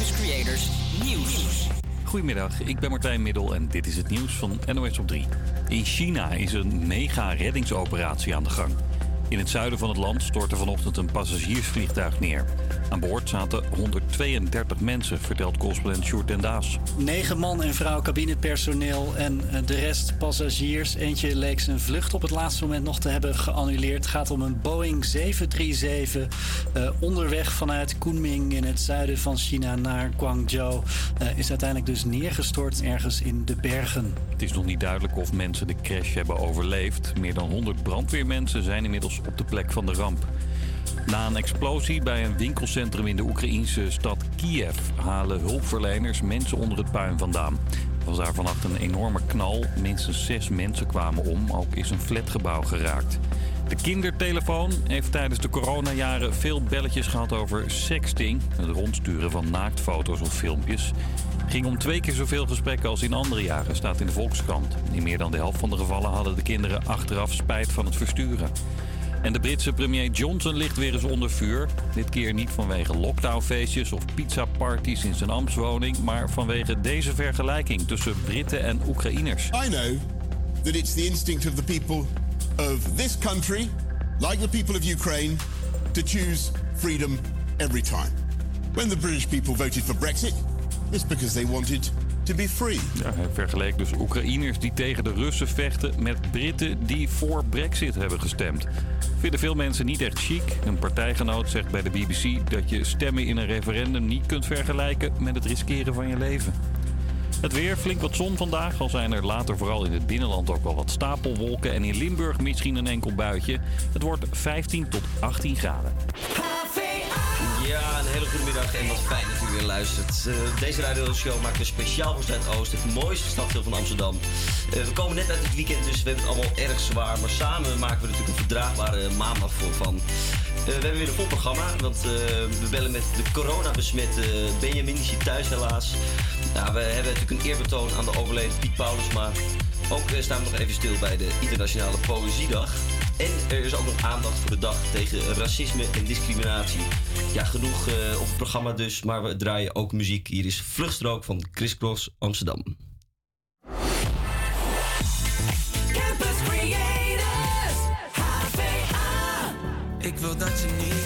Creators Nieuws. Goedemiddag, ik ben Martijn Middel en dit is het nieuws van NOS op 3. In China is een mega reddingsoperatie aan de gang. In het zuiden van het land stortte vanochtend een passagiersvliegtuig neer. Aan boord zaten 132 mensen, vertelt correspondent Sjoerd den Daas. Negen man en vrouw cabinepersoneel en eh, de rest passagiers. Eentje leek zijn vlucht op het laatste moment nog te hebben geannuleerd. Het gaat om een Boeing 737 uh, onderweg vanuit Kunming in het zuiden van China naar Guangzhou. Uh, is uiteindelijk dus neergestort ergens in de bergen. Het is nog niet duidelijk of mensen de crash hebben overleefd. Meer dan 100 brandweermensen zijn inmiddels op de plek van de ramp. Na een explosie bij een winkelcentrum in de Oekraïnse stad Kiev halen hulpverleners mensen onder het puin vandaan. Er was daar vannacht een enorme knal. Minstens zes mensen kwamen om. Ook is een flatgebouw geraakt. De kindertelefoon heeft tijdens de coronajaren veel belletjes gehad over sexting. Het rondsturen van naaktfoto's of filmpjes. Ging om twee keer zoveel gesprekken als in andere jaren, staat in de Volkskrant. In meer dan de helft van de gevallen hadden de kinderen achteraf spijt van het versturen. En de Britse premier Johnson ligt weer eens onder vuur. Dit keer niet vanwege lockdownfeestjes of pizzaparties in zijn ambtswoning, maar vanwege deze vergelijking tussen Britten en Oekraïners. I know that it's the instinct of the people of this country, like the people of Ukraine, to choose freedom every time. When the British people voted for Brexit, it's because they wanted to be free. Ja, hij vergeleek dus Oekraïners die tegen de Russen vechten met Britten die voor Brexit hebben gestemd. Vinden veel mensen niet echt chic. Een partijgenoot zegt bij de BBC dat je stemmen in een referendum niet kunt vergelijken met het riskeren van je leven. Het weer, flink wat zon vandaag, al zijn er later vooral in het binnenland ook wel wat stapelwolken. En in Limburg misschien een enkel buitje. Het wordt 15 tot 18 graden. Ja, een hele goede middag en wat fijn dat u weer luistert. Uh, deze radioshow maakt we speciaal voor Zuidoost, het mooiste stadsdeel van Amsterdam. Uh, we komen net uit het weekend, dus we hebben het allemaal erg zwaar. Maar samen maken we natuurlijk een verdraagbare maandag voor van. Uh, we hebben weer een vol programma, want we bellen met de corona-besmette Benjamin, is hier thuis helaas. Nou, we hebben natuurlijk een eerbetoon aan de overleden Piet Paulus, maar ook staan we nog even stil bij de Internationale Poëziedag. En er is ook nog aandacht voor de dag tegen racisme en discriminatie. Ja, genoeg uh, op het programma dus, maar we draaien ook muziek. Hier is Vluchtstrook van Chris Cross Amsterdam. Campus Creators, HVA. Ik wil dat je niet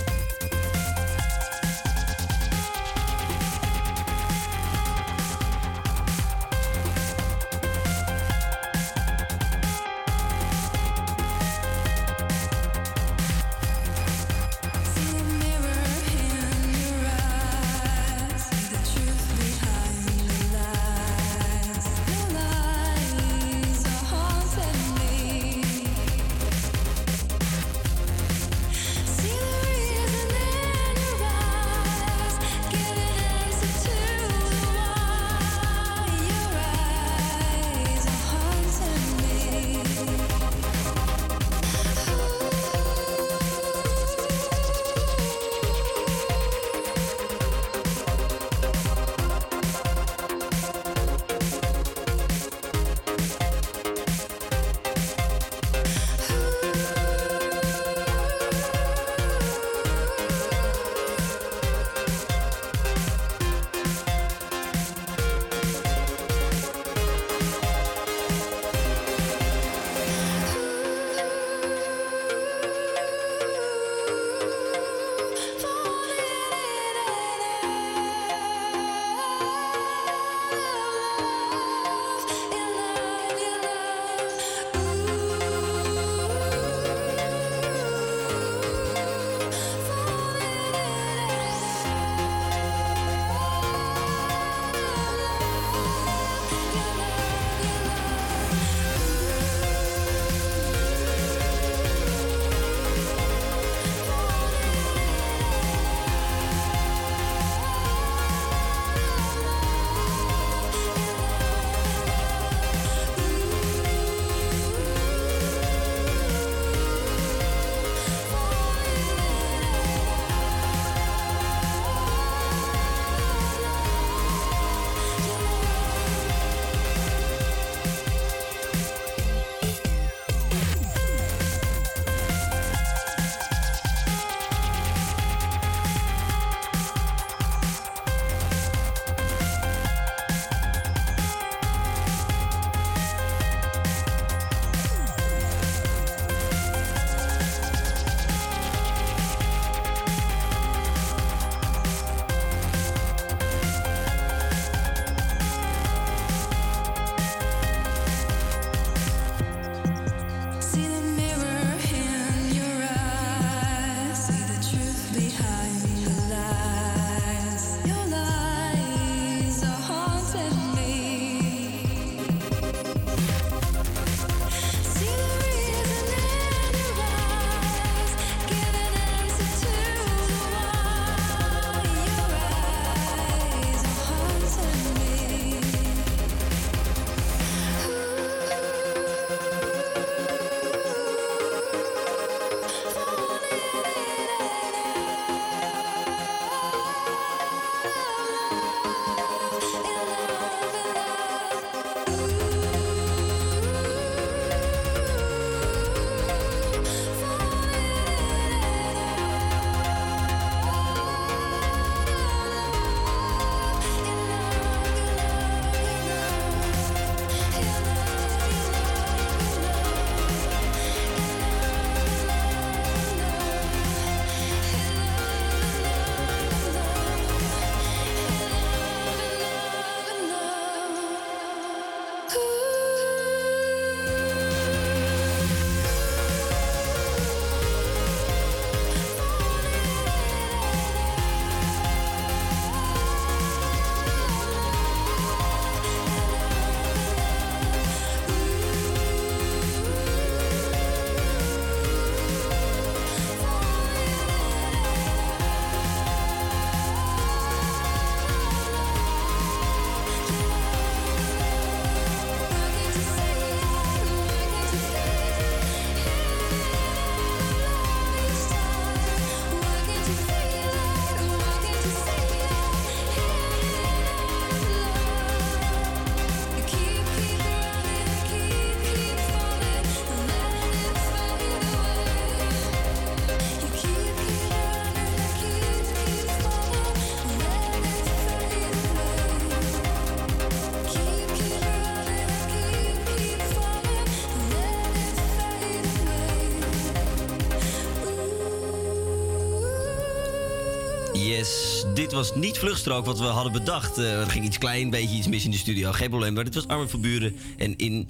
dit was niet vluchtstrook wat we hadden bedacht. Eh, er ging iets klein, beetje iets mis in de studio. Geen probleem, maar dit was Armin van Buren en In,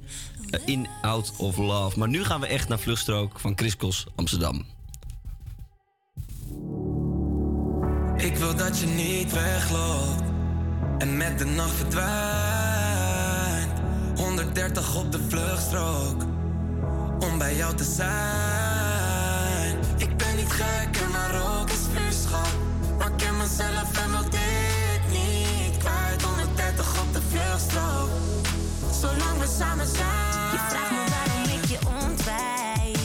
eh, in Out of Love. Maar nu gaan we echt naar vluchtstrook van Chris Kos, Amsterdam. Ik wil dat je niet wegloopt en met de nacht verdwijnt. 130 op de vluchtstrook om bij jou te zijn. Ik ben niet gek ik ken mezelf en wil dit niet kwijt. 130 op de vluchtstrook, zolang we samen zijn. Je vraagt me waarom ik je ontwijk.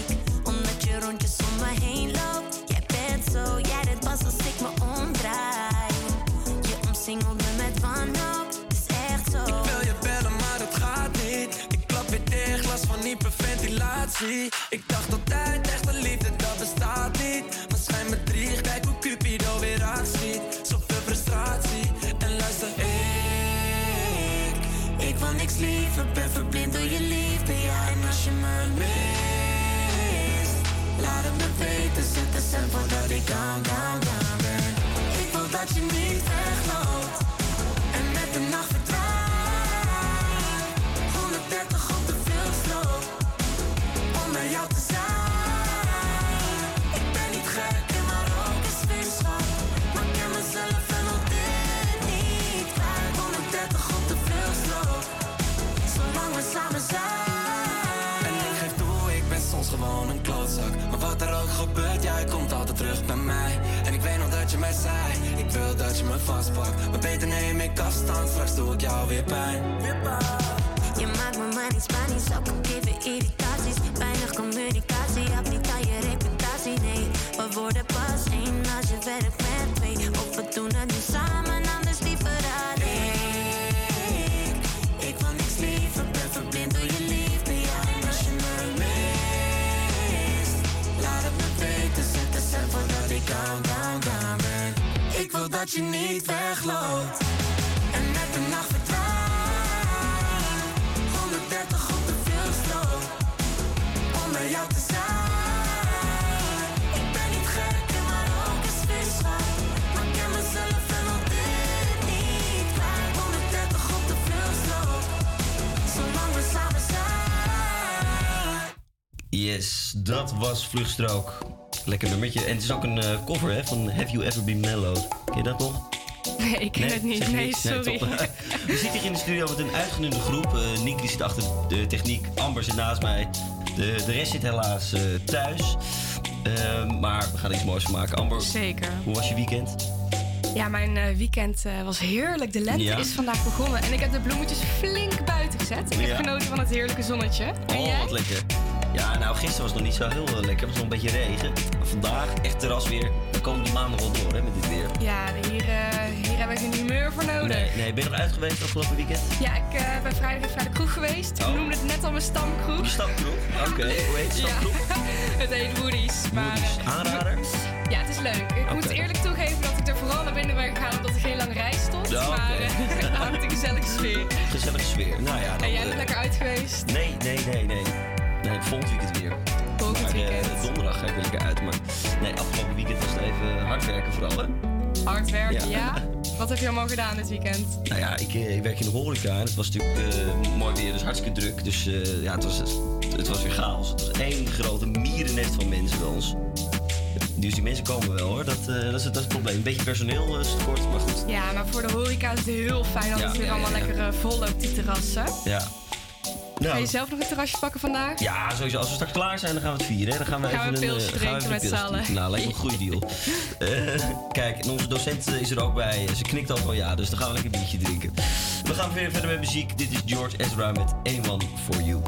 Omdat je rondjes om me heen loopt. Jij bent zo, jij dit pas als ik me omdraai. Je omsingelt me met wanhoop, het is echt zo. Ik wil je bellen, maar het gaat niet. Ik klap weer dicht, last van hyperventilatie. Ik dacht altijd, ik niks liever. Ben verblind door je liefde, ja. En als je me mist, laat het me weten. Zet de stem voordat ik down, down, down ben. Ik wil dat je niet wegloopt. En met de nacht verdwijnt ook gebeurt, jij komt altijd terug bij mij En ik weet nog dat je mij zei Ik wil dat je me vastpakt Maar beter neem ik afstand, straks doe ik jou weer pijn Je maakt me maar niet Spanisch, ook al geven irritaties. Weinig communicatie, heb niet aan je reputatie, nee. We worden pas één als je werkt met twee. Dat je niet wegloopt en met de nacht verdwijnt. 130 op de om jou te. Ik ben niet gek en maar ook is vriendschap. Maar ik ken mezelf en al dit niet kwijt. 130 op de zolang we samen zijn. Yes, dat was Vluchtstrook. Lekker nummertje. En het is ook een eh, cover hè, van Have You Ever Been Mellowed. Ken je dat nog? Nee, ik ken het niet. Nee, sorry. We zitten hier in de studio met een uitgenoemde groep. Nick die zit achter de techniek. Amber zit naast mij. De, de rest zit helaas eh, thuis. Maar we gaan er iets moois van maken. Amber, Zeker. hoe was je weekend? Ja, mijn weekend was heerlijk. De lente Ja. is vandaag begonnen. En ik heb de bloemetjes flink buiten gezet. Ik Ja. heb genoten van het heerlijke zonnetje. En Oh, jij? wat lekker. Ja, nou, gisteren was het nog niet zo heel eh, lekker. Het was nog een beetje regen. Maar vandaag echt terras weer. We komen die maanden wel door hè, met dit weer. Ja, hier, eh, hier heb ik een humeur voor nodig. Nee, nee, ben je nog uit geweest afgelopen weekend? Ja, ik eh, ben vrijdag even naar de kroeg geweest. Oh. Noemde het net al mijn stamkroeg. Stamkroeg? Oké, hoe heet de Ja, stamkroeg? het heet Woody's. Maar, Aanrader? ja, het is leuk. Ik moet eerlijk toegeven dat ik er vooral naar binnen ben gegaan omdat er geen lange rij stond. Ja. Maar er hangt een gezellige sfeer. Gezellige sfeer. Nou ja, dan, En jij bent lekker uit geweest. Nee, nee, nee, nee. Volgend weekend weer. Volgend maar, eh, weekend. donderdag ga ik weer lekker uit. Maar nee, afgelopen weekend was het even hard werken vooral, hè? Hard werken, Ja. ja. Wat heb je allemaal gedaan dit weekend? Nou ja, ik, eh, ik werk in de horeca en het was natuurlijk eh, mooi weer, dus hartstikke druk. Dus ja, het was, het was weer chaos. Het was één grote mierennest van mensen bij ons. Dus die mensen komen wel hoor, dat, dat, is, het- dat is het probleem. Een beetje personeel is tekort, maar goed. Ja, maar voor de horeca is het heel fijn dat Ja, het weer ja, allemaal lekker vol loopt, die terrassen. Ja. Ga Nou, je zelf nog een terrasje pakken vandaag? ja, sowieso. Als we straks klaar zijn, dan gaan we het vieren. Hè? Dan gaan we Gaan we even een pilsje eh, gaan we drinken even met een z'n allen. Nou, lijkt me een goede deal. Eh, kijk, en onze docent eh, is er ook bij. Ze knikt al van ja, dus dan gaan we lekker een biertje drinken. We gaan weer verder met muziek. Dit is George Ezra met A1 For You.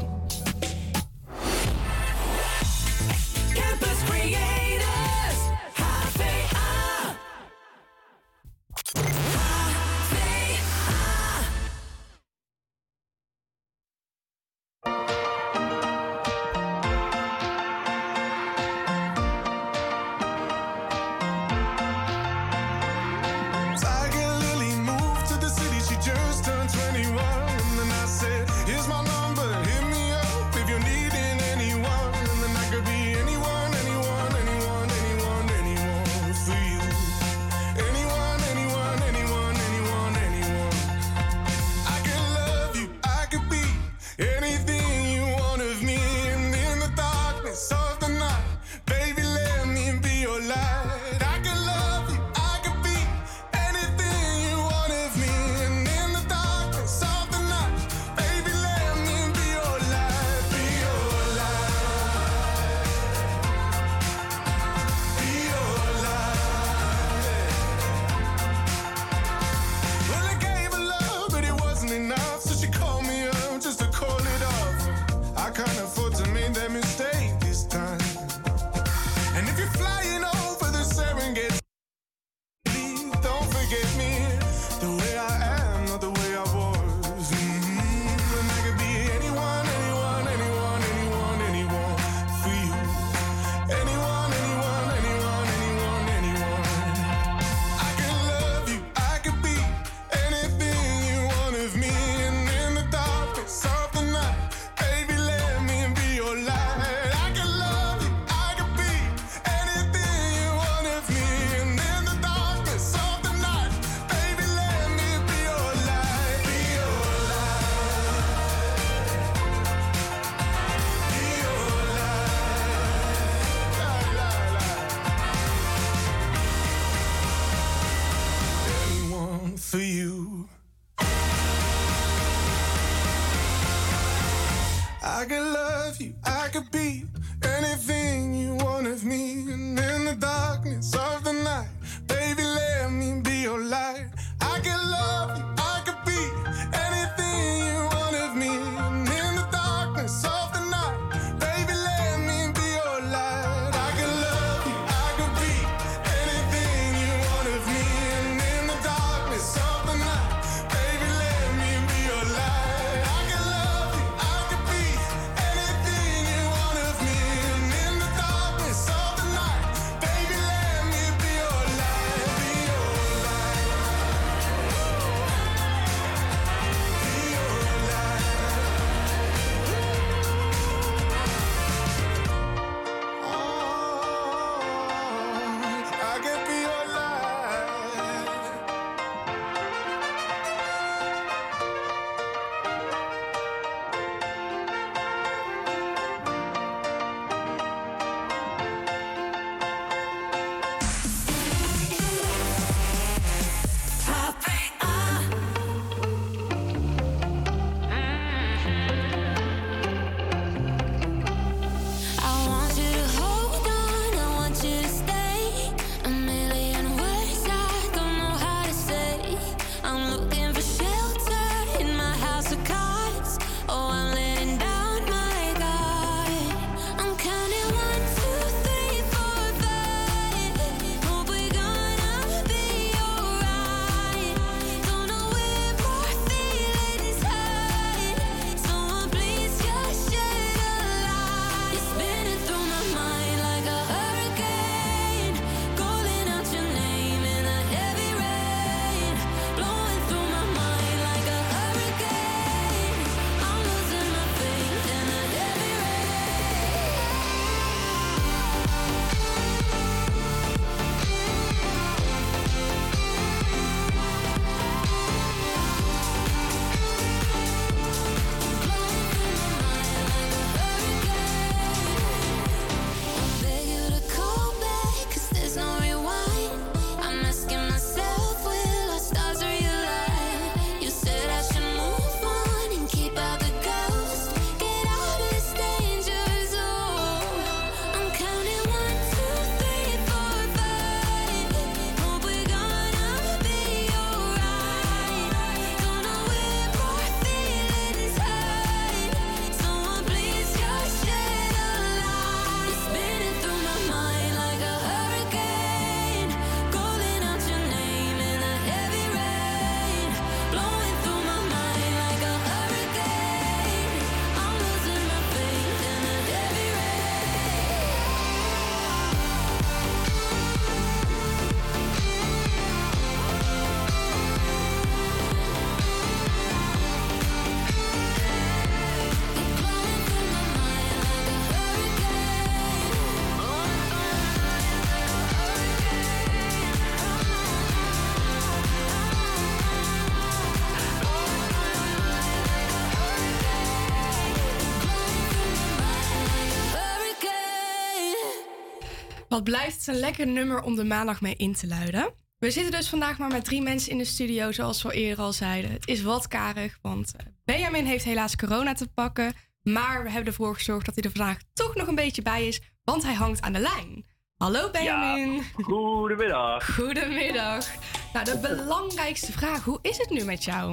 Wat blijft het een lekker nummer om de maandag mee in te luiden. We zitten dus vandaag maar met drie mensen in de studio, zoals we eerder al zeiden. Het is wat karig, want eh, Benjamin heeft helaas corona te pakken. Maar we hebben ervoor gezorgd dat hij er vandaag toch nog een beetje bij is, want hij hangt aan de lijn. Hallo Benjamin. Goedemiddag. Goedemiddag. Nou, de belangrijkste vraag, hoe is het nu met jou?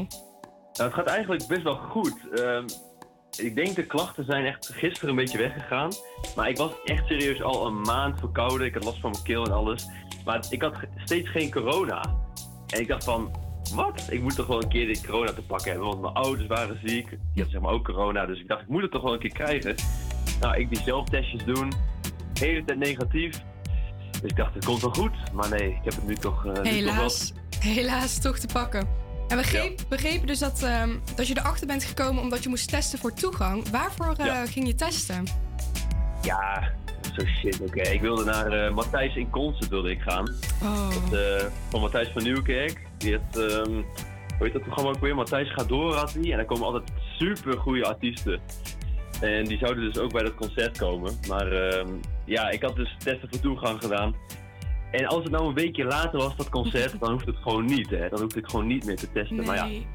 Nou, het gaat eigenlijk best wel goed. Ehm, ik denk de klachten zijn echt gisteren een beetje weggegaan. Maar ik was echt serieus al een maand verkouden. Ik had last van mijn keel en alles. Maar ik had steeds geen corona. En ik dacht van, wat? Ik moet toch wel een keer dit corona te pakken hebben. Want mijn ouders waren ziek. Die hadden zeg maar ook corona. Dus ik dacht, ik moet het toch wel een keer krijgen. Nou, ik die zelftestjes doen. De hele tijd negatief. Dus ik dacht, het komt wel goed. Maar nee, ik heb het nu toch, eh, nu Helaas, helaas toch te pakken. En we begreep- begrepen dus dat, ehm, dat je erachter bent gekomen omdat je moest testen voor toegang. Waarvoor eh, Ja. ging je testen? Ja, zo shit, oké. Ik wilde naar eh, Matthijs in Concert wilde ik gaan. Oh. Dat, eh, van Matthijs van Nieuwkerk. Die heeft, ehm, hoe heet dat programma ook weer? Matthijs gaat door had hij. En daar komen altijd super goede artiesten. En die zouden dus ook bij dat concert komen. Maar ehm, ja, ik had dus testen voor toegang gedaan. En als het nou een weekje later was, dat concert, dan hoeft het gewoon niet, hè. Dan hoeft ik gewoon niet meer te testen. Maar ja, Nee.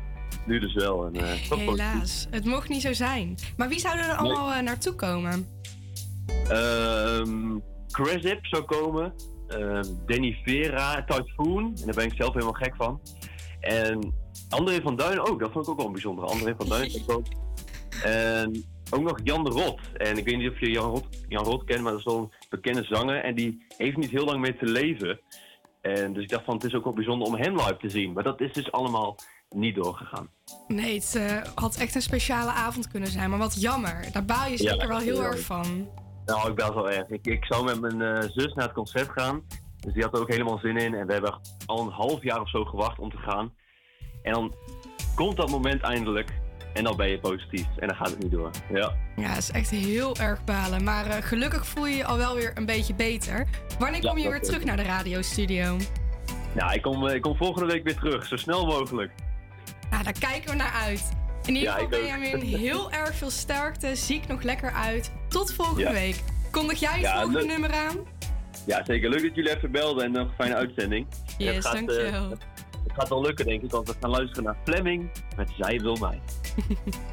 nu dus wel. En, eh, Helaas, het mocht niet zo zijn. Maar wie zouden er allemaal eh, naartoe komen? Ehm Chris Ip zou komen. ehm, Danny Vera, Typhoon. En daar ben ik zelf helemaal gek van. En André van Duin ook. Dat vond ik ook wel een bijzondere. André van Duin. En ook nog Jan de Rot. En ik weet niet of je Jan Rot, Jan Rot kent, maar dat is wel een bekende zanger. En die heeft niet heel lang meer te leven. En dus ik dacht van, het is ook wel bijzonder om hem live te zien. Maar dat is dus allemaal niet doorgegaan. Nee, het eh, had echt een speciale avond kunnen zijn. Maar wat jammer. Daar baal je Ja, zeker wel heel erg van. Nou, ik ben wel erg. Ik, ik zou met mijn eh, zus naar het concert gaan. Dus die had er ook helemaal zin in. En we hebben al een half jaar of zo gewacht om te gaan. En dan komt dat moment eindelijk. En dan ben je positief. En dan gaat het niet door. Ja. Ja, het is echt heel erg balen. Maar eh, gelukkig voel je je al wel weer een beetje beter. Wanneer Ja, kom je weer terug naar de radiostudio? Nou, ik kom, eh, ik kom volgende week weer terug. Zo snel mogelijk. Nou, daar kijken we naar uit. In ieder Ja, geval, ook. Benjamin, heel erg veel sterkte. Zie ik nog lekker uit. Tot volgende Ja. week. Kondig jij het Ja, volgende nummer aan? Ja, zeker. Leuk dat jullie even belden. En nog een fijne uitzending. En Yes, gaat, eh, dankjewel. Het gaat wel lukken, denk ik. Want we gaan luisteren naar Fleming met Zij wil mij.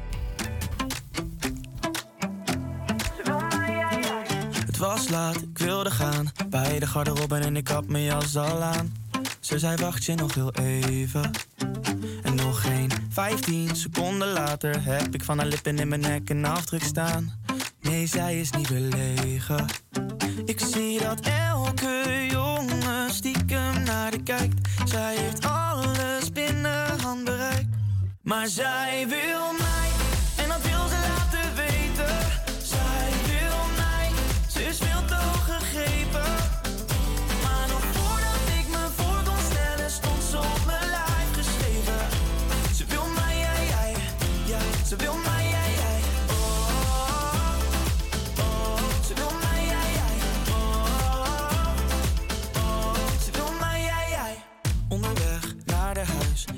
Het was laat, ik wilde gaan. Bij de garderobe en ik had mijn jas al aan. Ze zei wacht je nog heel even. En nog geen 15 seconden later heb ik van haar lippen in mijn nek een afdruk staan. Nee, zij is niet belegen. Ik zie dat elke jongen stiekem naar de kijkt. Zij heeft alles binnen handbereik. Maar zij wil mij,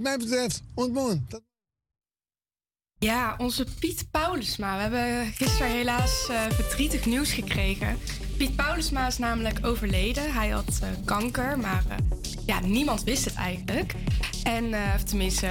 Wat mij betreft, ontmoen. Dat... Ja, onze Piet Paulusma. We hebben gisteren helaas eh, verdrietig nieuws gekregen. Piet Paulusma is namelijk overleden. Hij had eh, kanker, maar eh, ja, niemand wist het eigenlijk. En eh, of tenminste,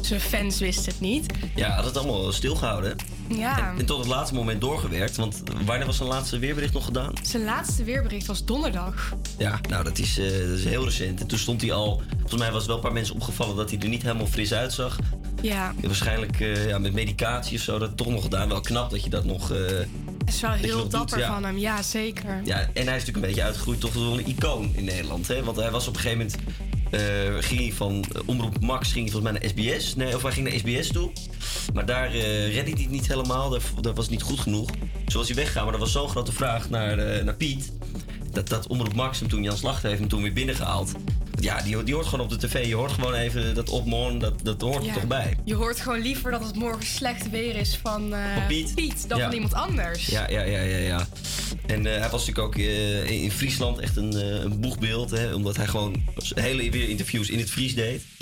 zijn fans wisten het niet. Ja, had het allemaal stilgehouden. Ja, En tot het laatste moment doorgewerkt. Want wanneer was zijn laatste weerbericht nog gedaan? zijn laatste weerbericht was donderdag. Ja, nou dat is, eh, dat is heel recent. En toen stond hij al... Volgens mij was het wel een paar mensen opgevallen dat hij er niet helemaal fris uitzag. Ja, waarschijnlijk eh, ja, met medicatie of zo dat toch nog gedaan. Wel knap dat je dat nog... eh, het is wel heel doet, dapper ja. van hem. Ja, zeker. Ja, en hij is natuurlijk een beetje uitgegroeid tot wel een icoon in Nederland. Hè? Want hij was op een gegeven moment... eh, ging hij van Omroep Max ging hij volgens mij naar SBS. Nee, of hij ging naar SBS toe. Maar daar eh redde hij het niet helemaal. Dat, was niet goed genoeg. Zo was hij weggegaan. Maar dat was zo'n grote vraag naar, naar Piet. Dat, dat Omroep Max toen Jan Slachter heeft hem toen weer binnengehaald. Ja, die, die hoort gewoon op de tv. Je hoort gewoon even dat opmorgen. Dat, dat hoort er toch bij. Je hoort gewoon liever dat het morgen slecht weer is van, eh, Van Piet. dan Ja. van iemand anders. Ja, ja, ja, ja. ja. En eh, hij was natuurlijk ook eh, in in Friesland echt een, een boegbeeld. Hè, omdat hij gewoon hele weer interviews in het Fries deed.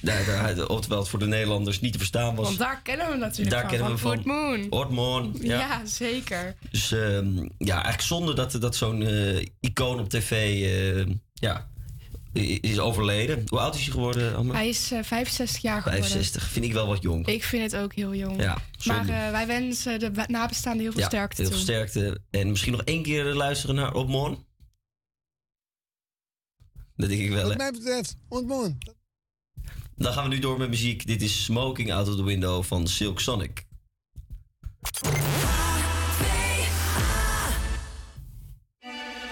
Daar, daar, oftewel het voor de Nederlanders niet te verstaan was. Want daar kennen we natuurlijk Daar van, kennen we van Moon. Ortmoorn. Ja. Ja. zeker. Dus ehm, ja, eigenlijk zonde dat, dat zo'n icoon op tv ja, is overleden. Hoe oud is hij geworden? Hij is eh, 65 jaar geworden. 65. Vind ik wel wat jong. Ik vind het ook heel jong. Ja, maar eh, wij wensen de nabestaanden heel veel ja, sterkte heel veel sterkte. En misschien nog één keer luisteren naar Opmoorn. Dat denk ik wel, hè? Wat mij betreft, ontmoen. Dan gaan we nu door met muziek. Dit is Smoking Out of the Window van Silk Sonic.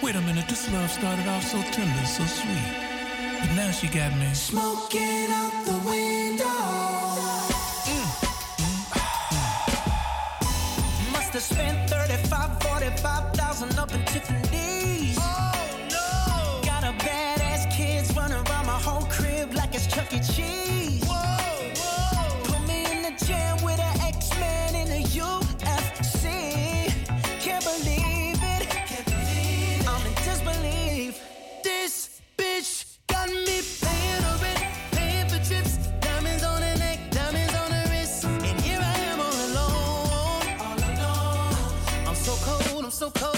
Wait a minute, this love started off so tender, so sweet. Now she got me. Smoking out the window. Mm, mm. Must have spent 35, 45,000 so cold.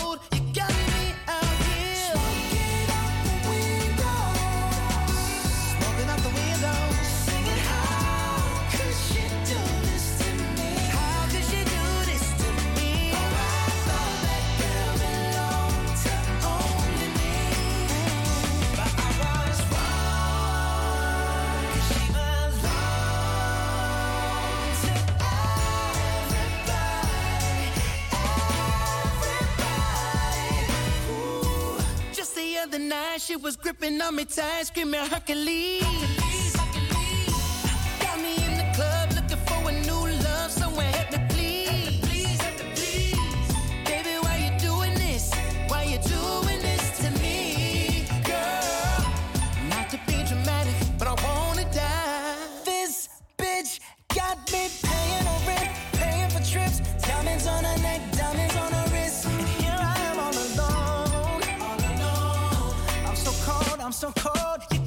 Other night, she was gripping on me tight, screaming Hercules. So cold.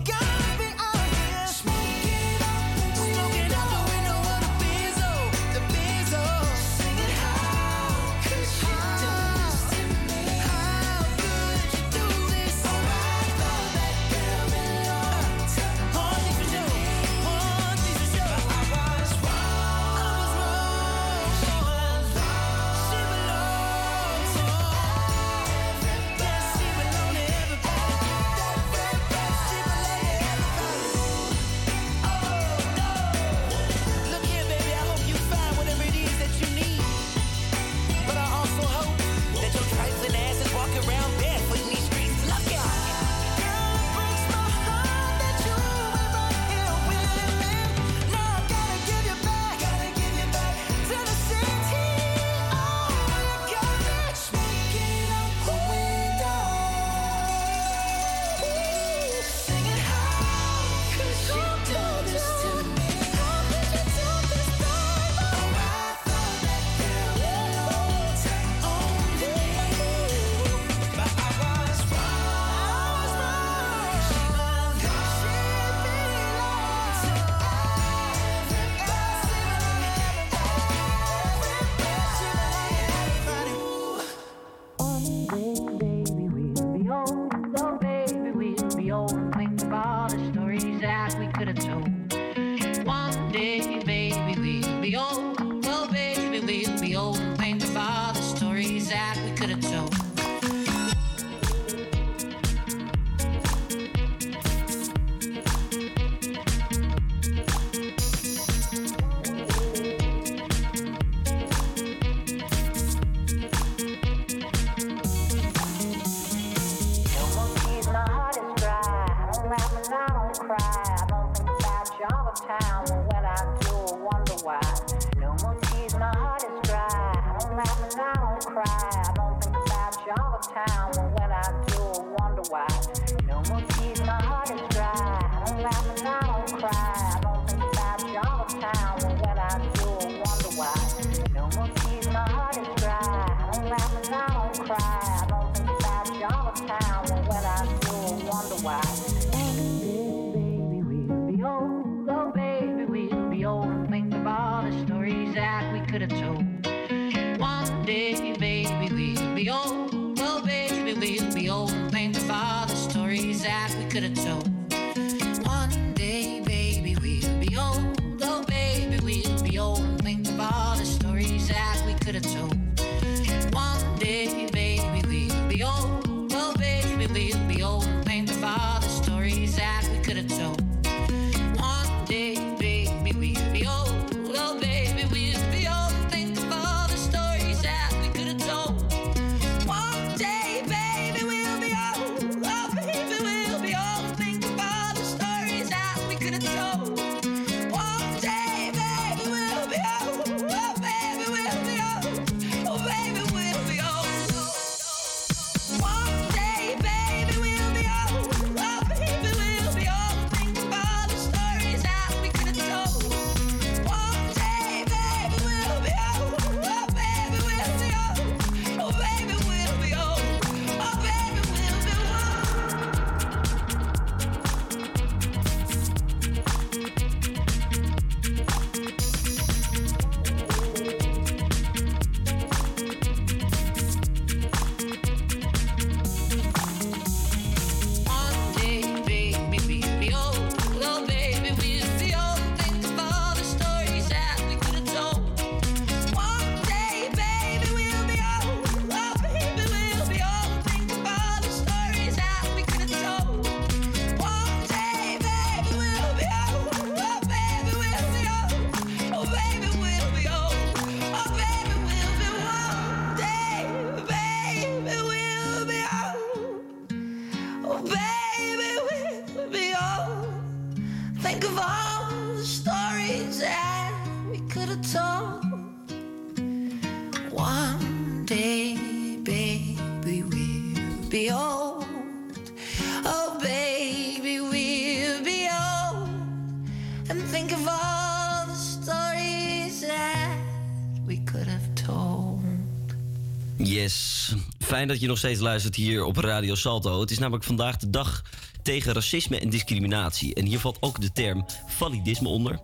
fijn dat je nog steeds luistert hier op Radio Salto. Het is namelijk vandaag de dag tegen racisme en discriminatie. En hier valt ook de term validisme onder.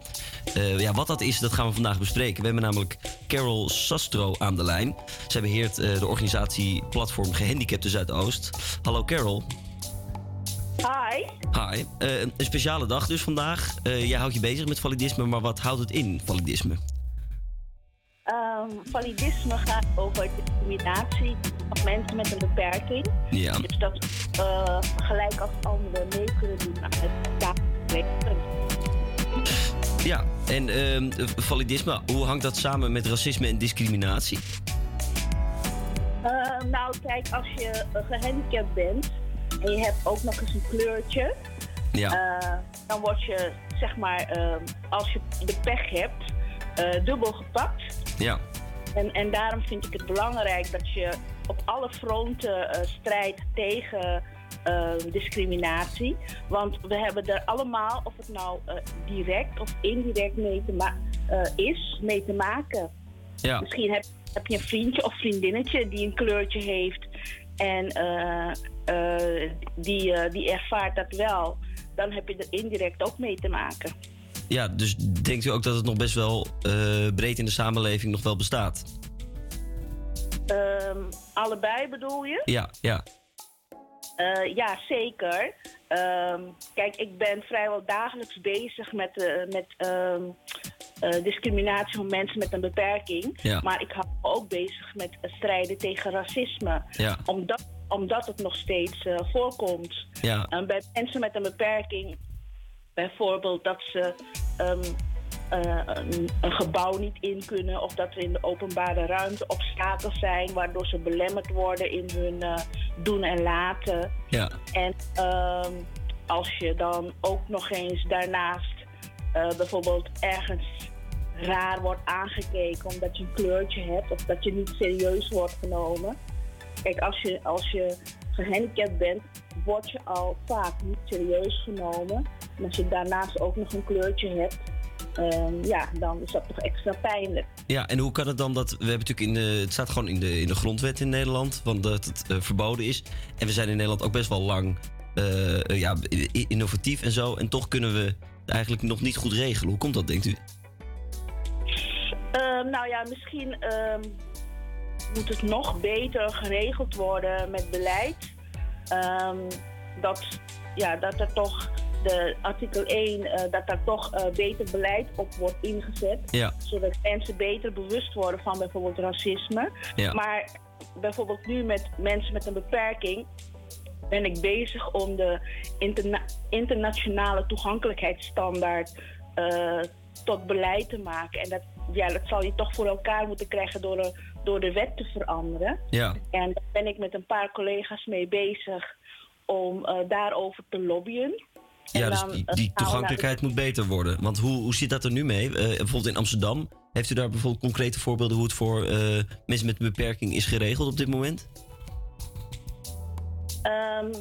Eh, ja, wat dat is, dat gaan we vandaag bespreken. We hebben namelijk Carol Sastro aan de lijn. Zij beheert eh, de organisatie Platform Gehandicapten Zuidoost. Hallo Carol. Hi. Hi. Eh, een speciale dag dus vandaag. jij houdt je bezig met validisme, maar wat houdt het in, validisme? Ehm, validisme gaat over discriminatie van mensen met een beperking. Ja. Dus dat eh, gelijk als anderen mee kunnen doen aan het dagelijks. Ja, en ehm, validisme, hoe hangt dat samen met racisme en discriminatie? Ehm, nou, kijk, als je gehandicapt bent en je hebt ook nog eens een kleurtje, ja. Eh, dan word je, zeg maar, als je de pech hebt, eh, dubbel gepakt. Ja. En, en daarom vind ik het belangrijk dat je op alle fronten eh, strijdt tegen eh, discriminatie. Want we hebben er allemaal, of het nou direct of indirect mee te ma is, mee te maken. Ja. Misschien heb, heb je een vriendje of vriendinnetje die een kleurtje heeft en die, die ervaart dat wel. Dan heb je er indirect ook mee te maken ja, dus denkt u ook dat het nog best wel eh, breed in de samenleving nog wel bestaat? Ehm, allebei bedoel je? Ja, ja. Eh, ja, zeker. Ehm, kijk, ik ben vrijwel dagelijks bezig met, eh, met ehm, discriminatie van mensen met een beperking. Maar ik hou me ook bezig met strijden tegen racisme. Omdat, omdat het nog steeds voorkomt. Ja. bij mensen met een beperking bijvoorbeeld dat ze ehm, eh, een, een gebouw niet in kunnen of dat er in de openbare ruimte obstakels zijn waardoor ze belemmerd worden in hun eh, doen en laten. Ja. En ehm, als je dan ook nog eens daarnaast eh, bijvoorbeeld ergens raar wordt aangekeken omdat je een kleurtje hebt of dat je niet serieus wordt genomen. Kijk, als je, als je gehandicapt bent, word je al vaak niet serieus genomen. En als je daarnaast ook nog een kleurtje hebt, ehm, ja, dan is dat toch extra pijnlijk. Ja, en hoe kan het dan dat... We hebben natuurlijk in de... Het staat gewoon in de, in de grondwet in Nederland... want dat het eh, verboden is. En we zijn in Nederland ook best wel lang... eh, ja, innovatief en zo. En toch kunnen we het eigenlijk nog niet goed regelen. Hoe komt dat, denkt u? Ehm, nou ja, misschien ehm, moet het nog beter geregeld worden met beleid. Dat, ja, dat er toch de artikel 1, eh, dat daar toch eh, beter beleid op wordt ingezet. Ja. Zodat mensen beter bewust worden van bijvoorbeeld racisme. Ja. Maar bijvoorbeeld nu met mensen met een beperking ben ik bezig om de interna- internationale toegankelijkheidsstandaard eh, tot beleid te maken. En dat, ja, dat zal je toch voor elkaar moeten krijgen door de, door de wet te veranderen. Ja. En daar ben ik met een paar collega's mee bezig om daarover te lobbyen. Ja, dus die, eh, toegankelijkheid moet beter worden. Want hoe, hoe zit dat er nu mee? Eh, bijvoorbeeld in Amsterdam. Heeft u daar bijvoorbeeld concrete voorbeelden... hoe het voor eh, mensen met een beperking is geregeld op dit moment? Ehm,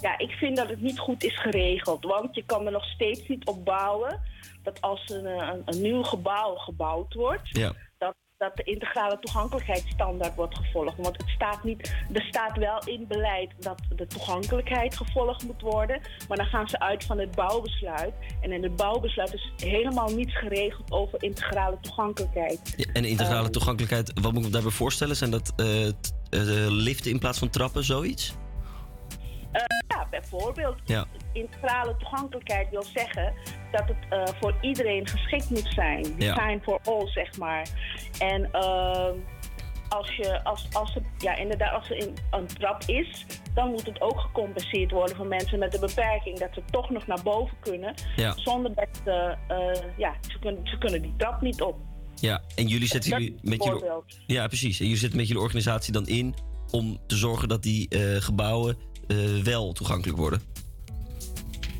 ja, ik vind dat het niet goed is geregeld. Want je kan er nog steeds niet op bouwen dat als een, een, een nieuw gebouw gebouwd wordt, Ja. Dat, de integrale toegankelijkheidsstandaard wordt gevolgd. Want het staat niet, er staat wel in beleid dat de toegankelijkheid gevolgd moet worden. Maar dan gaan ze uit van het bouwbesluit. En in het bouwbesluit is helemaal niets geregeld over integrale toegankelijkheid. Ja, en integrale Ehm, toegankelijkheid, wat moet ik me daarbij voorstellen? Zijn dat eh, eh, liften in plaats van trappen, zoiets? Eh, ja, bijvoorbeeld. Ja. Integrale toegankelijkheid wil zeggen dat het eh, voor iedereen geschikt moet zijn. Ja. Design for all, zeg maar. En ehm, als, je, als, als, het, ja, inderdaad, als er in, een trap is, dan moet het ook gecompenseerd worden voor mensen met een beperking. Dat ze toch nog naar boven kunnen, Ja. zonder dat ze, eh, ja, ze kunnen, ze kunnen die trap niet op. Ja, en jullie zetten Dat jullie is met jullie... Ja, precies. En jullie zetten met jullie organisatie dan in om te zorgen dat die eh, gebouwen wel toegankelijk worden.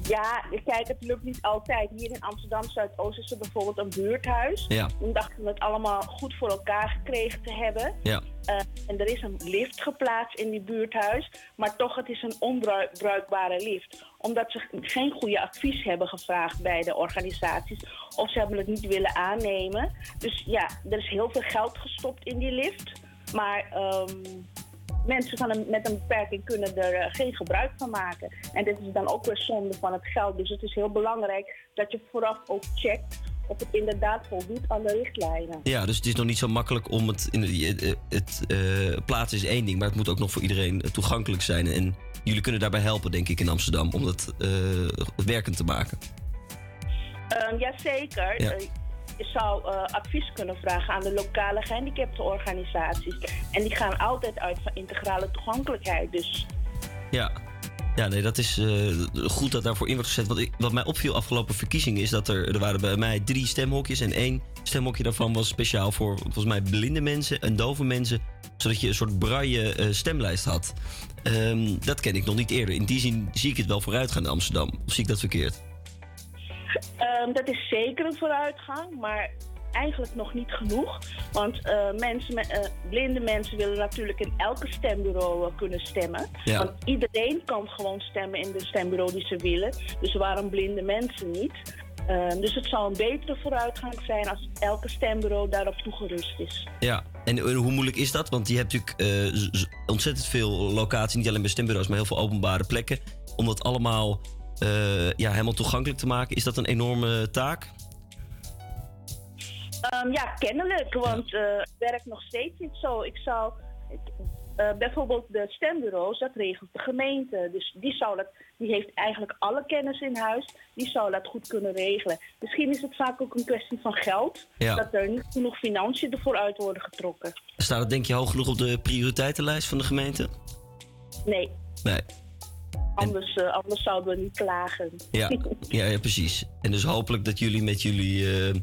Ja, kijk, het lukt niet altijd. Hier in Amsterdam Zuidoost is er bijvoorbeeld een buurthuis. Ja. Toen dachten we het allemaal goed voor elkaar gekregen te hebben. Ja. Eh, en er is een lift geplaatst in die buurthuis. Maar toch, het is een onbruikbare lift. Omdat ze geen goede advies hebben gevraagd bij de organisaties. Of ze hebben het niet willen aannemen. Dus ja, er is heel veel geld gestopt in die lift. Maar ehm, mensen van een, met een beperking kunnen er eh, geen gebruik van maken. En dit is dan ook weer zonde van het geld. Dus het is heel belangrijk dat je vooraf ook checkt of het inderdaad voldoet aan de richtlijnen. Ja, dus het is nog niet zo makkelijk om het... In, het het eh, plaatsen is één ding, maar het moet ook nog voor iedereen eh, toegankelijk zijn. En jullie kunnen daarbij helpen, denk ik, in Amsterdam, om dat eh, werkend te maken. Um, jazeker. Ja. Je zou eh, advies kunnen vragen aan de lokale gehandicaptenorganisaties. En die gaan altijd uit van integrale toegankelijkheid. Dus Ja. Ja, nee, dat is eh, goed dat daarvoor in wordt gezet. Wat, ik, wat mij opviel afgelopen verkiezingen is dat er, er waren bij mij drie stemhokjes. En één stemhokje daarvan was speciaal voor volgens mij blinde mensen en dove mensen. Zodat je een soort braille eh, stemlijst had. Ehm, dat ken ik nog niet eerder. In die zin zie ik het wel vooruit gaan in Amsterdam. Of zie ik dat verkeerd? Ehm, dat is zeker een vooruitgang, maar eigenlijk nog niet genoeg. Want eh, mensen met, eh, blinde mensen willen natuurlijk in elke stembureau eh, kunnen stemmen. Ja. Want iedereen kan gewoon stemmen in de stembureau die ze willen. Dus waarom blinde mensen niet? Ehm, dus het zal een betere vooruitgang zijn als elke stembureau daarop toegerust is. Ja, en hoe moeilijk is dat? Want je hebt natuurlijk ontzettend veel locaties, niet alleen bij stembureaus, maar heel veel openbare plekken. Om dat allemaal eh, ja, helemaal toegankelijk te maken, is dat een enorme taak? Ehm, ja, kennelijk, want eh, het werkt nog steeds niet zo. Ik zou. eh, bijvoorbeeld de stembureaus, dat regelt de gemeente. Dus die, zou dat, die heeft eigenlijk alle kennis in huis. Die zou dat goed kunnen regelen. Misschien is het vaak ook een kwestie van geld. Ja. Dat er niet genoeg financiën ervoor uit worden getrokken. Staat het denk je hoog genoeg op de prioriteitenlijst van de gemeente? Nee, Nee. Anders, eh, anders zouden we niet klagen. Ja, ja, ja, precies. En dus hopelijk dat jullie met jullie eh,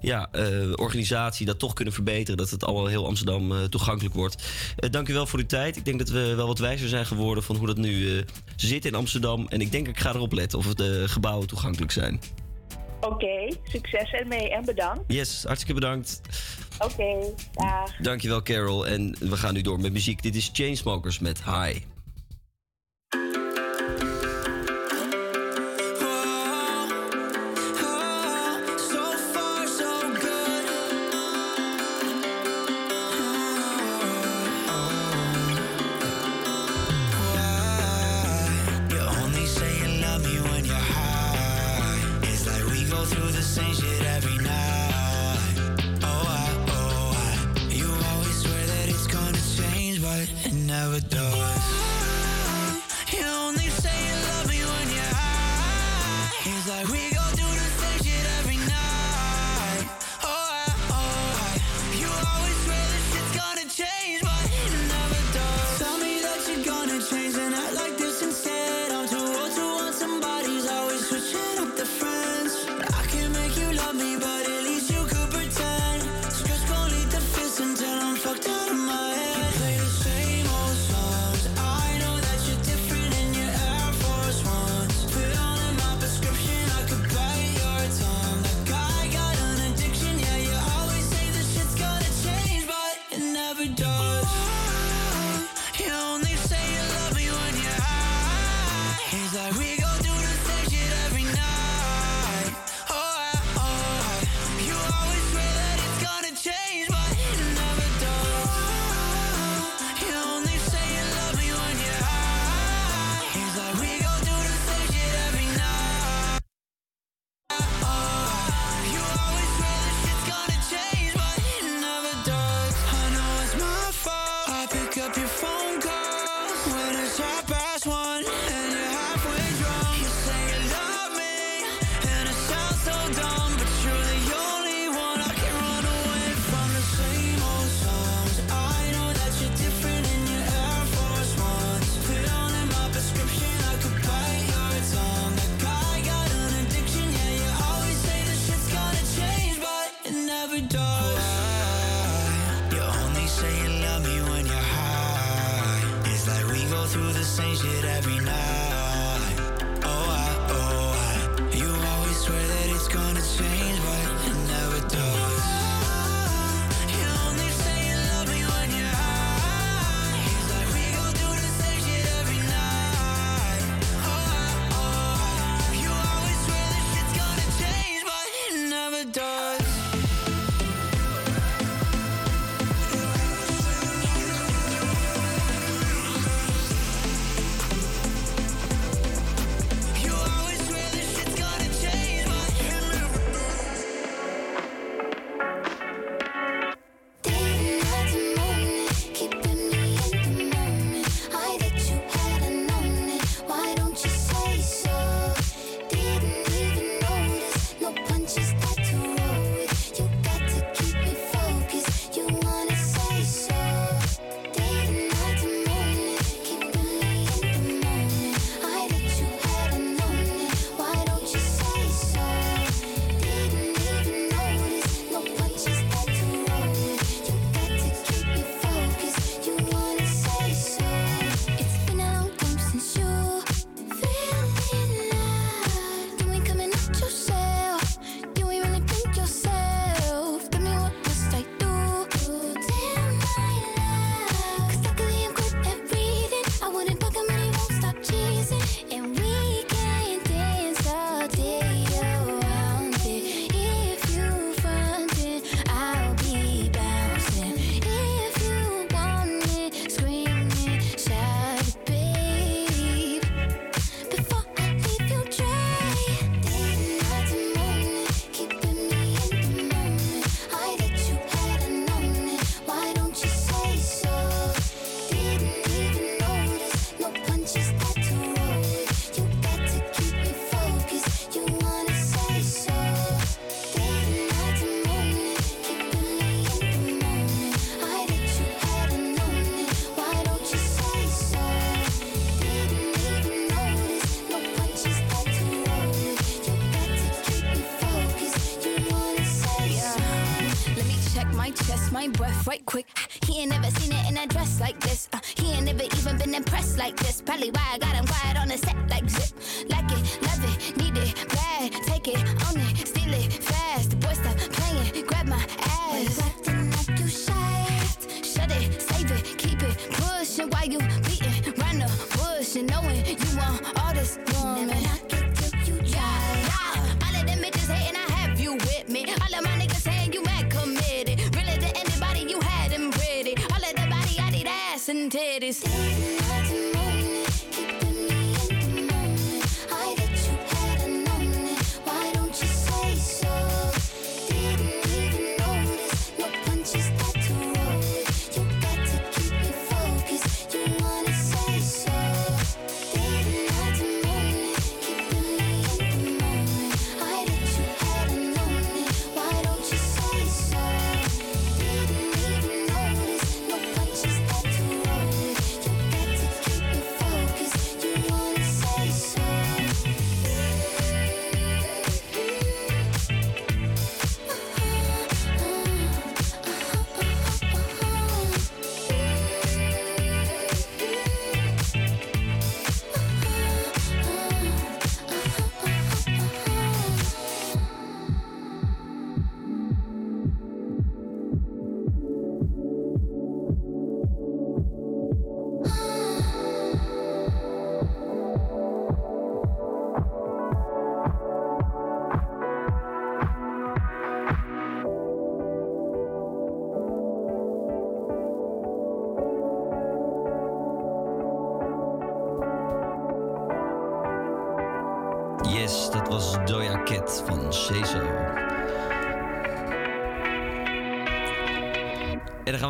ja, eh, organisatie dat toch kunnen verbeteren. Dat het allemaal heel Amsterdam toegankelijk wordt. Dank u wel voor uw tijd. Ik denk dat we wel wat wijzer zijn geworden van hoe dat nu zit in Amsterdam. En ik denk ik ga erop letten of de gebouwen toegankelijk zijn. Oké, succes ermee en bedankt. Yes, hartstikke bedankt. Oké, dag. Dankjewel Carol. En we gaan nu door met muziek. Dit is Chainsmokers met High.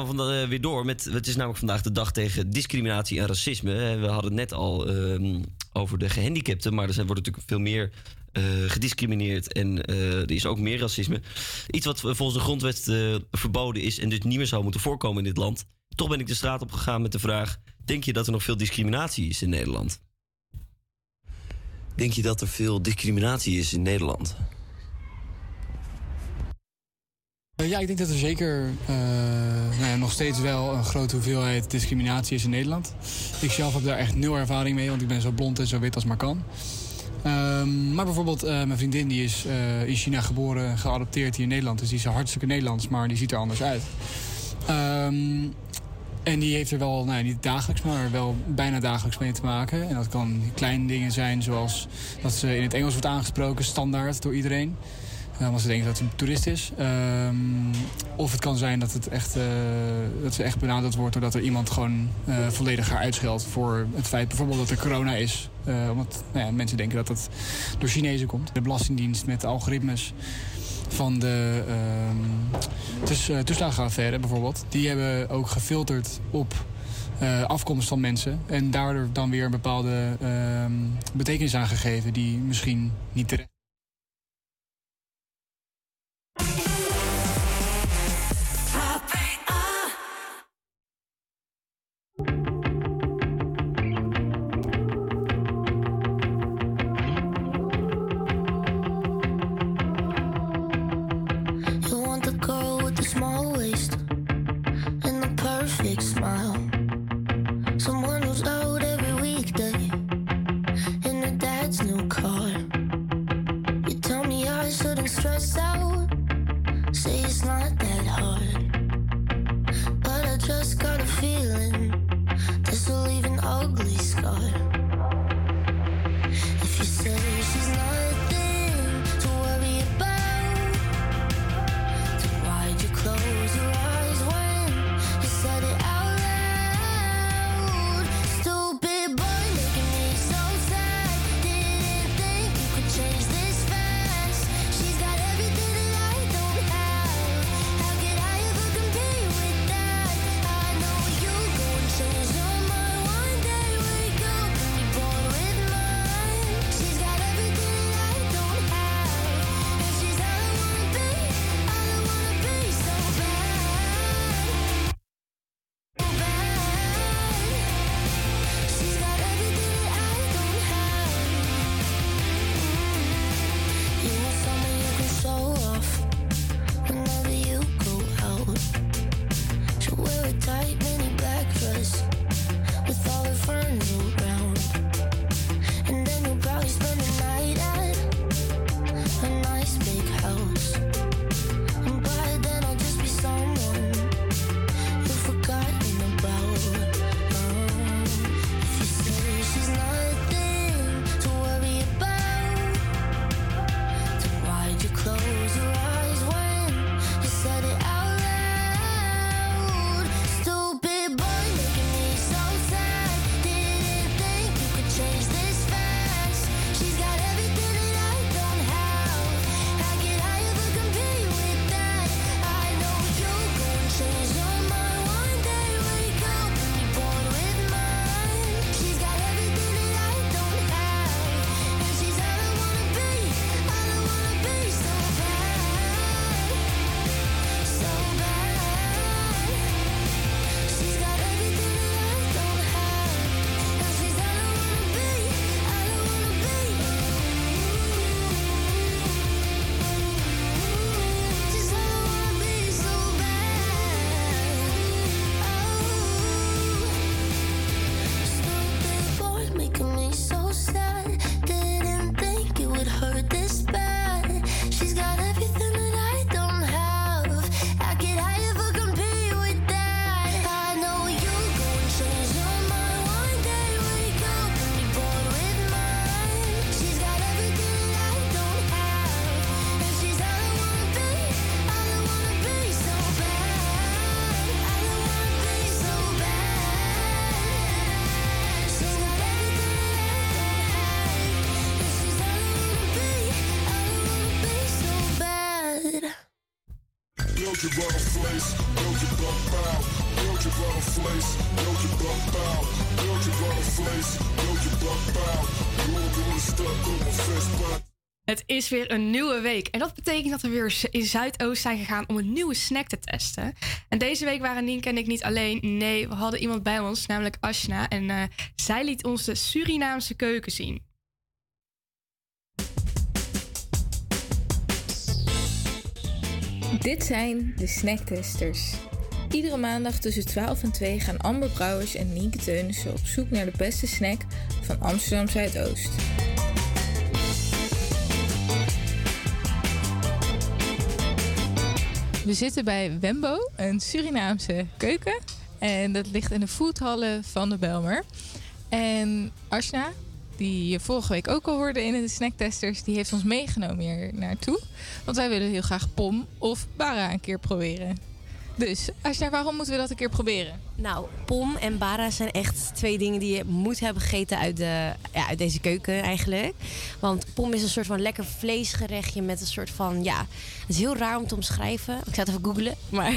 Gaan we vandaag weer door met. Het is namelijk vandaag de dag tegen discriminatie en racisme. Eh, We hadden het net al ehm, over de gehandicapten, maar er zijn, wordt natuurlijk veel meer eh, gediscrimineerd en eh, er is ook meer racisme. Iets wat volgens de grondwet eh, verboden is en dus niet meer zou moeten voorkomen in dit land. Toch ben ik de straat op gegaan met de vraag: denk je dat er nog veel discriminatie is in Nederland? Denk je dat er veel discriminatie is in Nederland? Eh, Ja, ik denk dat er zeker eh, nou ja, nog steeds wel een grote hoeveelheid discriminatie is in Nederland. Ik zelf heb daar echt nul ervaring mee, want ik ben zo blond en zo wit als maar kan. Ehm, maar bijvoorbeeld eh, mijn vriendin die is eh, in China geboren, geadopteerd hier in Nederland. Dus die is hartstikke Nederlands, maar die ziet er anders uit. Ehm, en die heeft er wel, nou ja, niet dagelijks, maar wel bijna dagelijks mee te maken. En dat kan kleine dingen zijn, zoals dat ze in het Engels wordt aangesproken, standaard door iedereen. Ja, omdat ze denken dat ze een toerist is. Ehm, of het kan zijn dat, het echt, eh, dat ze echt benaderd wordt doordat er iemand gewoon eh, volledig haar uitscheldt voor het feit bijvoorbeeld dat er corona is. Eh, omdat nou ja, mensen denken dat dat door Chinezen komt. De Belastingdienst met de algoritmes van de eh, toeslagenaffaire bijvoorbeeld. Die hebben ook gefilterd op eh, afkomst van mensen. En daardoor dan weer een bepaalde ehm, betekenis aangegeven die misschien niet terecht wat pauw. Wil je wat een vlees, wil je wat pauw. Roll door de stad, op mijn vestpad. Het is weer een nieuwe week. En dat betekent dat we weer in Zuidoost zijn gegaan om een nieuwe snack te testen. En deze week waren Nienke en ik niet alleen. Nee, we hadden iemand bij ons, namelijk Ashna. En eh, zij liet ons de Surinaamse keuken zien. Dit zijn de snacktesters. Iedere maandag tussen 12 en 2 gaan Amber Brouwers en Nienke Teunissen op zoek naar de beste snack van Amsterdam Zuidoost. We zitten bij Wembo, een Surinaamse keuken. En dat ligt in de foodhallen van de Belmer. En Ashna, die je vorige week ook al hoorde in de snacktesters, die heeft ons meegenomen hier naartoe. Want wij willen heel graag pom of bara een keer proberen. Dus waarom moeten we dat een keer proberen? Nou, pom en bara zijn echt twee dingen die je moet hebben gegeten uit, de, ja, uit deze keuken eigenlijk. Want pom is een soort van lekker vleesgerechtje met een soort van, ja, het is heel raar om te omschrijven. Ik zou het even googlen, maar...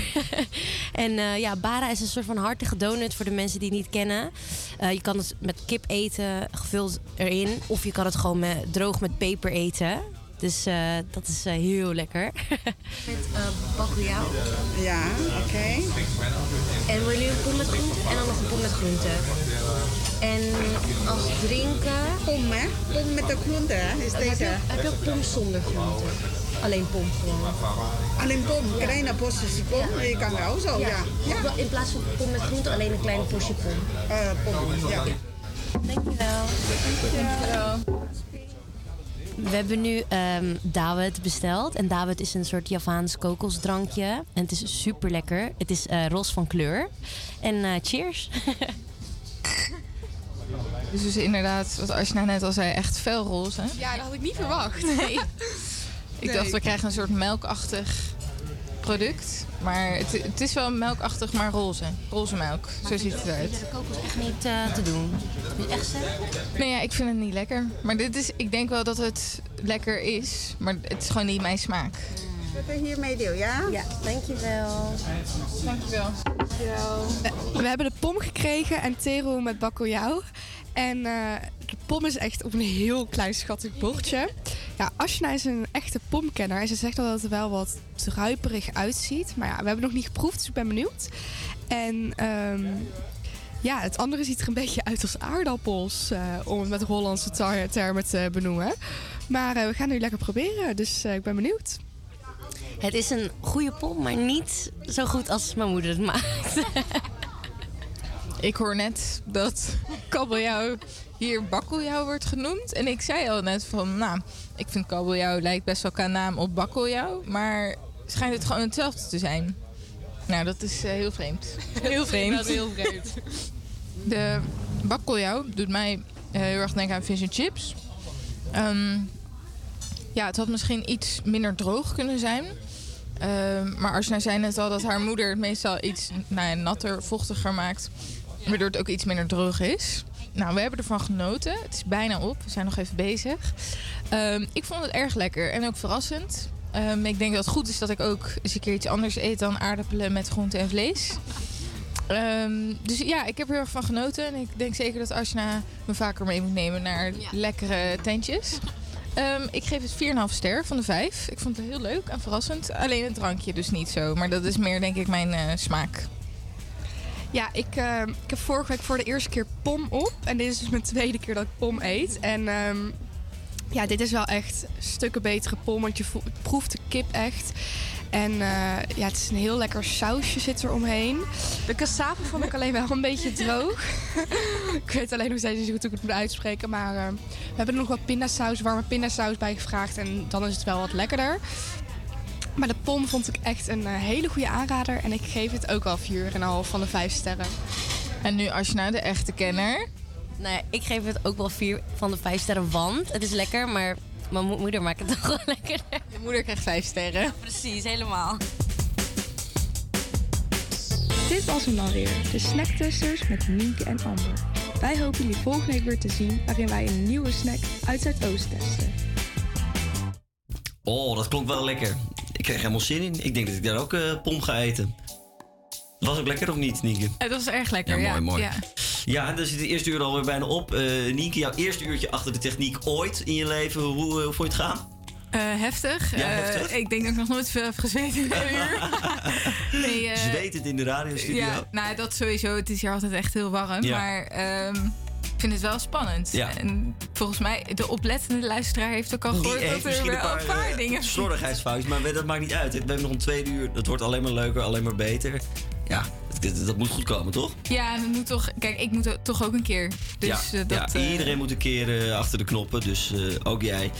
en eh, ja, bara is een soort van hartige donut voor de mensen die het niet kennen. Eh, je kan het met kip eten, gevuld erin. Of je kan het gewoon met, droog met peper eten. Dus eh, dat is eh, heel lekker. met uh. Ja, oké. En wil jullie een pom met groente en dan nog een pom met groente. En als drinken... Pom, hè? Pom met de groente, hè? Is Heb deze. je, heb je ook pom zonder groente? Alleen pom gewoon. Alleen pom, kleine porties pom. Je kan wel zo, ja. Wel In plaats van pom met groente alleen een kleine portie pom. Eh, pom, ja. Dankjewel. Dankjewel. We hebben nu ehm Dawet besteld. En Dawet is een soort Javaans kokosdrankje. En het is super lekker. Het is eh roze van kleur. En eh, cheers. Dus, dus inderdaad, wat Ashna net al zei, echt felroze. Ja, dat had ik niet verwacht. Nee. Ik Nee. dacht, we krijgen een soort melkachtig product. Maar het, het is wel melkachtig, maar roze. Roze melk. Zo ziet het eruit. De kokos echt niet eh, te doen. Moet je echt zeggen? Nee, ja, ik vind het niet lekker. Maar dit is, ik denk wel dat het lekker is. Maar het is gewoon niet mijn smaak. Dat ik hiermee deel, ja? Ja, dankjewel. Dankjewel. We, we hebben de pom gekregen en tero met bakkeljauw. En eh, de pom is echt op een heel klein schattig bordje. Ja, Ashna is een echte pomkenner. En ze zegt al dat het er wel wat druiperig uitziet. Maar ja, we hebben nog niet geproefd, dus ik ben benieuwd. En ehm, ja, het andere ziet er een beetje uit als aardappels. eh, om het met Hollandse termen te benoemen. Maar eh, we gaan nu lekker proberen, dus ik ben benieuwd. Het is een goede pom, maar niet zo goed als mijn moeder het maakt. Ik hoor net dat kabeljauw hier bakkeljauw wordt genoemd. En ik zei al net van, nou, ik vind kabeljauw lijkt best wel qua naam op bakkeljauw. Maar schijnt het gewoon hetzelfde te zijn. Nou, dat is eh, heel vreemd. Heel vreemd. Dat is heel vreemd. De bakkeljauw doet mij eh, heel erg denken aan fish and chips. Ehm, ja, het had misschien iets minder droog kunnen zijn. Ehm, maar Arsena zei net al dat haar moeder het meestal iets nou ja, natter, vochtiger maakt. Waardoor het ook iets minder droog is. Nou, we hebben ervan genoten. Het is bijna op. We zijn nog even bezig. Ehm, ik vond het erg lekker en ook verrassend. Ehm, ik denk dat het goed is dat ik ook eens een keer iets anders eet dan aardappelen met groente en vlees. Ehm, dus ja, ik heb er heel erg van genoten. En ik denk zeker dat Ashna me vaker mee moet nemen naar lekkere tentjes. Ik geef het 4,5 ster van de 5. Ik vond het heel leuk en verrassend. Alleen het drankje dus niet zo. Maar dat is meer denk ik mijn eh, smaak. Ja, ik, eh, ik heb vorige week voor de eerste keer pom op. En dit is dus mijn tweede keer dat ik pom eet. En ehm, ja, dit is wel echt stukken betere pom. Want je proeft de kip echt. En eh, ja, het is een heel lekker sausje zit er omheen. De cassave vond ik alleen wel een beetje droog. ik weet alleen nog steeds niet hoe ik het moet uitspreken. Maar eh, we hebben er nog wat pindasaus, warme pindasaus bij gevraagd. En dan is het wel wat lekkerder. Maar de pom vond ik echt een eh, hele goede aanrader. En ik geef het ook al 4,5 van de 5 sterren. En nu Ashna, de echte kenner. Nou ja, ik geef het ook wel vier van de vijf sterren, want het is lekker, maar mijn mo- moeder maakt het toch wel lekker. Je moeder krijgt vijf sterren. Precies, helemaal. Dit was hem dan weer, de Snacktesters met Nienke en Amber. Wij hopen jullie volgende week weer te zien waarin wij een nieuwe snack uit Zuidoost testen. Oh, dat klonk wel lekker. Ik kreeg helemaal zin in. Ik denk dat ik daar ook eh pom ga eten. Was ook lekker of niet, Nienke? Het was erg lekker, Ja, ja. mooi, mooi. Ja. Ja, dan zit het eerste uur alweer bijna op. Eh Nienke, jouw eerste uurtje achter de techniek ooit in je leven. Hoe, hoe vond je het gaan? Eh, heftig. Ja, ik denk dat ik nog nooit veel heb gezweet in een uur. nee, eh, Zwetend in de radiostudio. Ja, nou dat sowieso. Het is hier altijd echt heel warm. Ja. Maar ehm, vind het wel spannend. Ja. En volgens mij, de oplettende luisteraar heeft ook al gehoord dat er wel een paar, een paar eh, dingen... slordigheidsfoutjes, maar dat maakt niet uit. We hebben nog een tweede uur. Dat wordt alleen maar leuker, alleen maar beter. Ja, dat, dat- dat moet goed komen, toch? Ja, het moet toch... Kijk, ik moet toch ook een keer. Dus ja, eh, dat... ja, eh, iedereen moet een keer achter de knoppen, dus ook jij.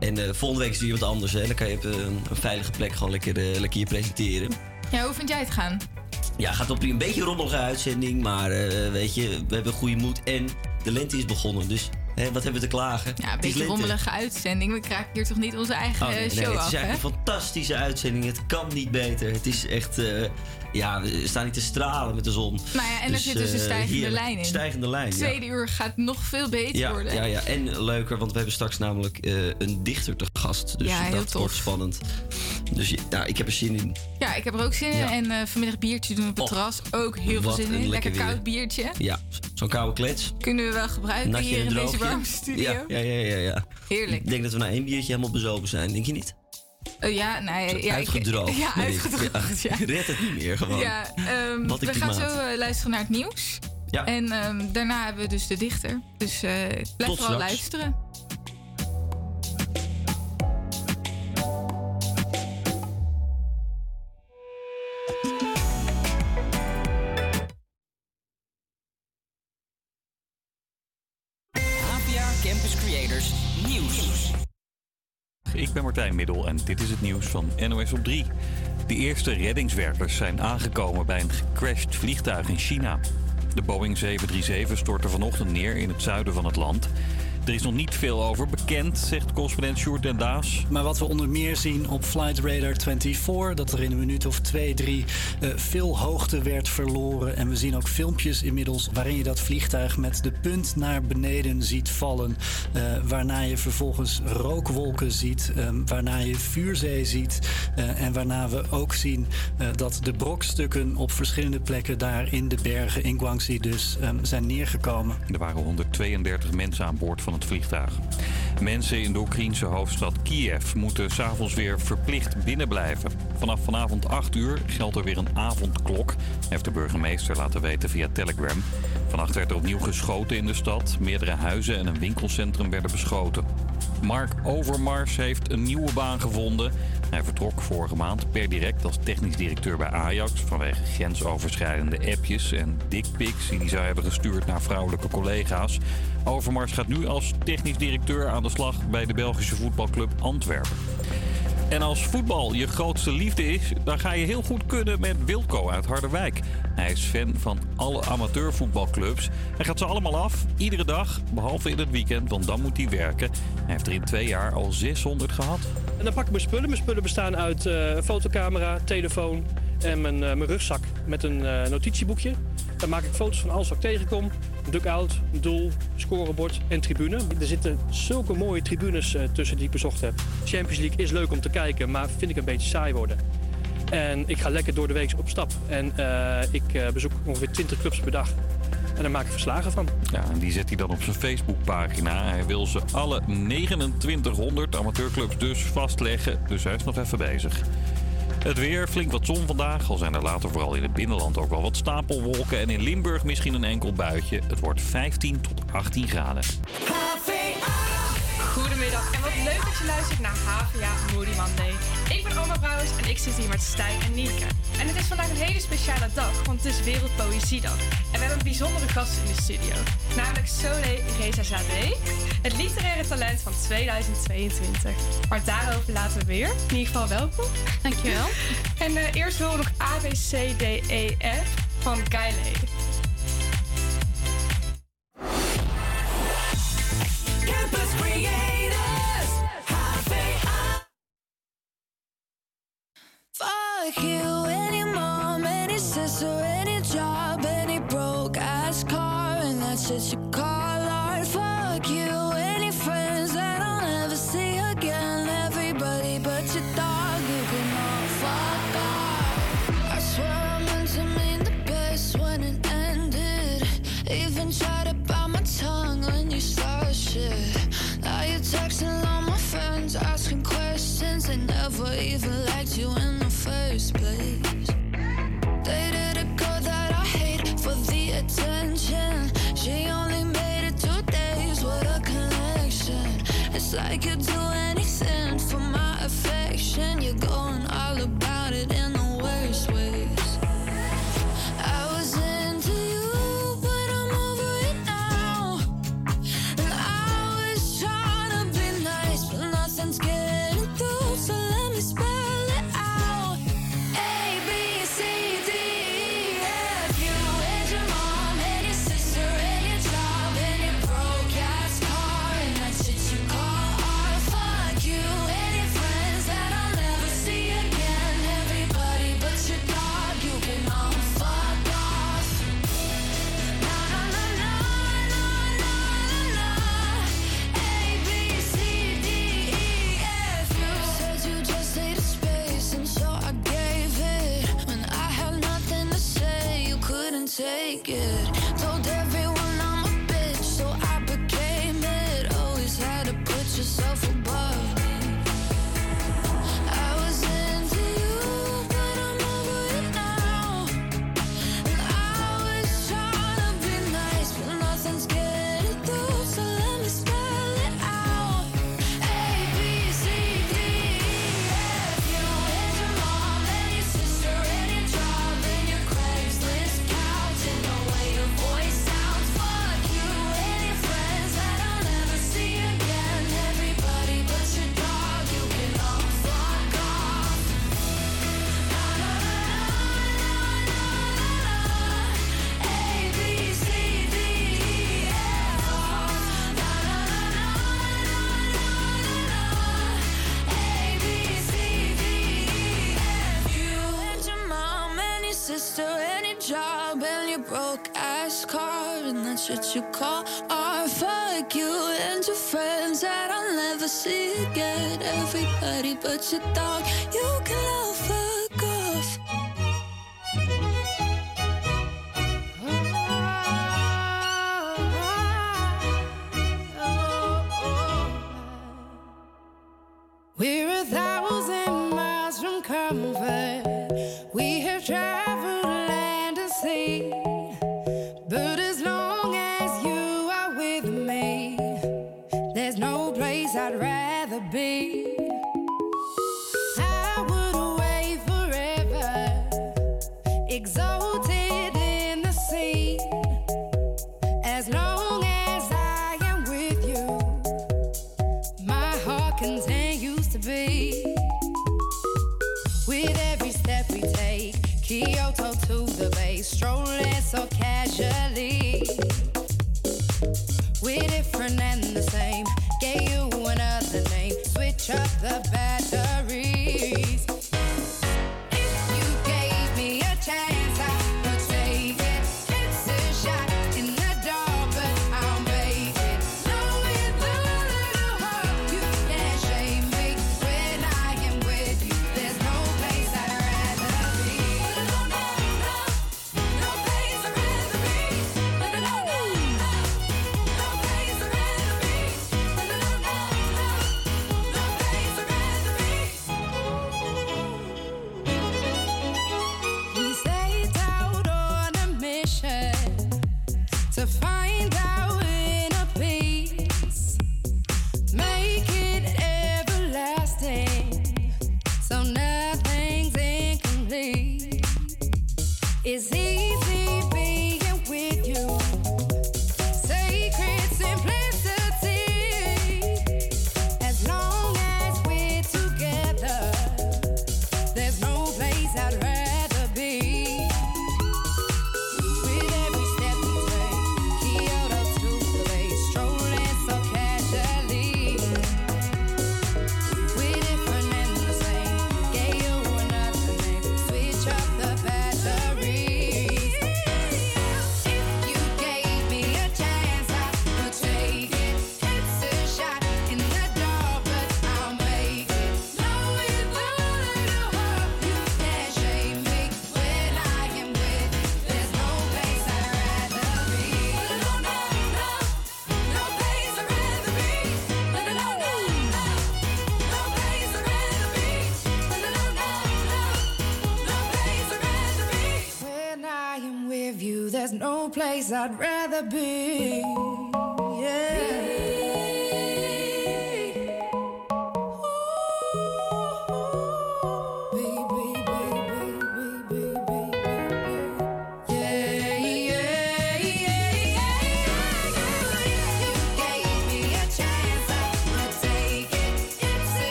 En volgende week is er iemand anders. Hè. Dan kan je op een veilige plek gewoon lekker, lekker je presenteren. Ja, hoe vind jij het gaan? Ja, gaat op een beetje rommelige uitzending, maar eh, weet je, we hebben goede moed. En de lente is begonnen, dus hè, wat hebben we te klagen? Ja, een beetje rommelige uitzending. We kraken hier toch niet onze eigen Oh, nee, eh, nee, show het af, is hè? eigenlijk een fantastische uitzending. Het kan niet beter. Het is echt, eh, ja, we staan niet te stralen met de zon. Nou ja, en er zit dus een eh, stijgende heerlijk. lijn in. Stijgende lijn, ja. Tweede uur gaat nog veel beter Ja, worden. ja, ja, en leuker, want we hebben straks namelijk eh, een dichter te gast. Dus Ja, heel dat tof. wordt spannend. Dus ja, nou, ik heb er zin in. Ja, ik heb er ook zin in. En eh, vanmiddag biertje doen op het Och, terras. Ook heel veel zin in. lekker weer. koud biertje. Ja, zo'n koude klets. Kunnen we wel gebruiken Natje hier in deze warme studio. Ja, ja, ja, ja, ja. Heerlijk. Ik denk dat we na één biertje helemaal bezopen zijn, denk je niet? Eh, ja, nee, ja, ik- uitgedroogd. Ja, ik. uitgedroogd. Ja. Ik red het niet meer gewoon. Ja, ehm, we gaan zo eh, luisteren naar het nieuws. Ja. En ehm, daarna hebben we dus de dichter. Dus eh, blijf Tot vooral straks. luisteren. Ik ben Martijn Middel en dit is het nieuws van NOS op 3. De eerste reddingswerkers zijn aangekomen bij een gecrashed vliegtuig in China. De Boeing 737 stortte vanochtend neer in het zuiden van het land. Er is nog niet veel over bekend, zegt correspondent Sjoerd den Daas. Maar wat we onder meer zien op Flight Radar 24, dat er in een minuut of twee, drie eh, veel hoogte werd verloren. En we zien ook filmpjes inmiddels waarin je dat vliegtuig met de punt naar beneden ziet vallen. eh, waarna je vervolgens rookwolken ziet, eh, waarna je vuurzee ziet. eh, en waarna we ook zien eh, dat de brokstukken op verschillende plekken daar in de bergen in Guangxi dus zijn neergekomen. Er waren 132 mensen aan boord van het vliegtuig. Mensen in de Oekraïnse hoofdstad Kiev moeten s'avonds weer verplicht binnenblijven. Vanaf vanavond 8 uur geldt er weer een avondklok, heeft de burgemeester laten weten via Telegram. Vannacht werd er opnieuw geschoten in de stad. Meerdere huizen en een winkelcentrum werden beschoten. Mark Overmars heeft een nieuwe baan gevonden. Hij vertrok vorige maand per direct als technisch directeur bij Ajax... vanwege grensoverschrijdende appjes en dickpics... die hij zou hebben gestuurd naar vrouwelijke collega's. Overmars gaat nu als technisch directeur aan de slag... bij de Belgische voetbalclub Antwerpen. En als voetbal je grootste liefde is, dan ga je heel goed kunnen met Wilco uit Harderwijk. Hij is fan van alle amateurvoetbalclubs. Hij gaat ze allemaal af, iedere dag, behalve in het weekend, want dan moet hij werken. Hij heeft er in twee jaar al 600 gehad. En dan pak ik mijn spullen. Mijn spullen bestaan uit eh, fotocamera, telefoon en mijn, eh, mijn rugzak met een eh, notitieboekje. Daar maak ik foto's van alles wat ik tegenkom. Dugout, doel, scorebord en tribune. Er zitten zulke mooie tribunes eh, tussen die ik bezocht heb. Champions League is leuk om te kijken, maar vind ik een beetje saai worden. En ik ga lekker door de week op stap. En ik bezoek ongeveer 20 clubs per dag. En daar maak ik verslagen van. Ja, en die zet hij dan op zijn Facebookpagina. Hij wil ze alle 2900 amateurclubs dus vastleggen. Dus hij is nog even bezig. Het weer, flink wat zon vandaag. Al zijn er later vooral in het binnenland ook wel wat stapelwolken. En in Limburg misschien een enkel buitje. Het wordt 15 tot 18 graden. Goedemiddag en wat leuk dat je luistert naar HVA Moody Monday. Ik ben Alma Brouwers en ik zit hier met Stijn en Nienke. En het is vandaag een hele speciale dag, want het is Wereldpoëziedag. En we hebben een bijzondere gast in de studio. Namelijk Solé Reza Zadeh, het literaire talent van 2022. Maar daarover later weer. In ieder geval welkom. Dankjewel. En eh, eerst horen we nog A, B, C, D, E, F van Guyley. Fuck you and your mom and your sister Any job Any broke ass car and that's just your like you'd do anything should talk place I'd rather be.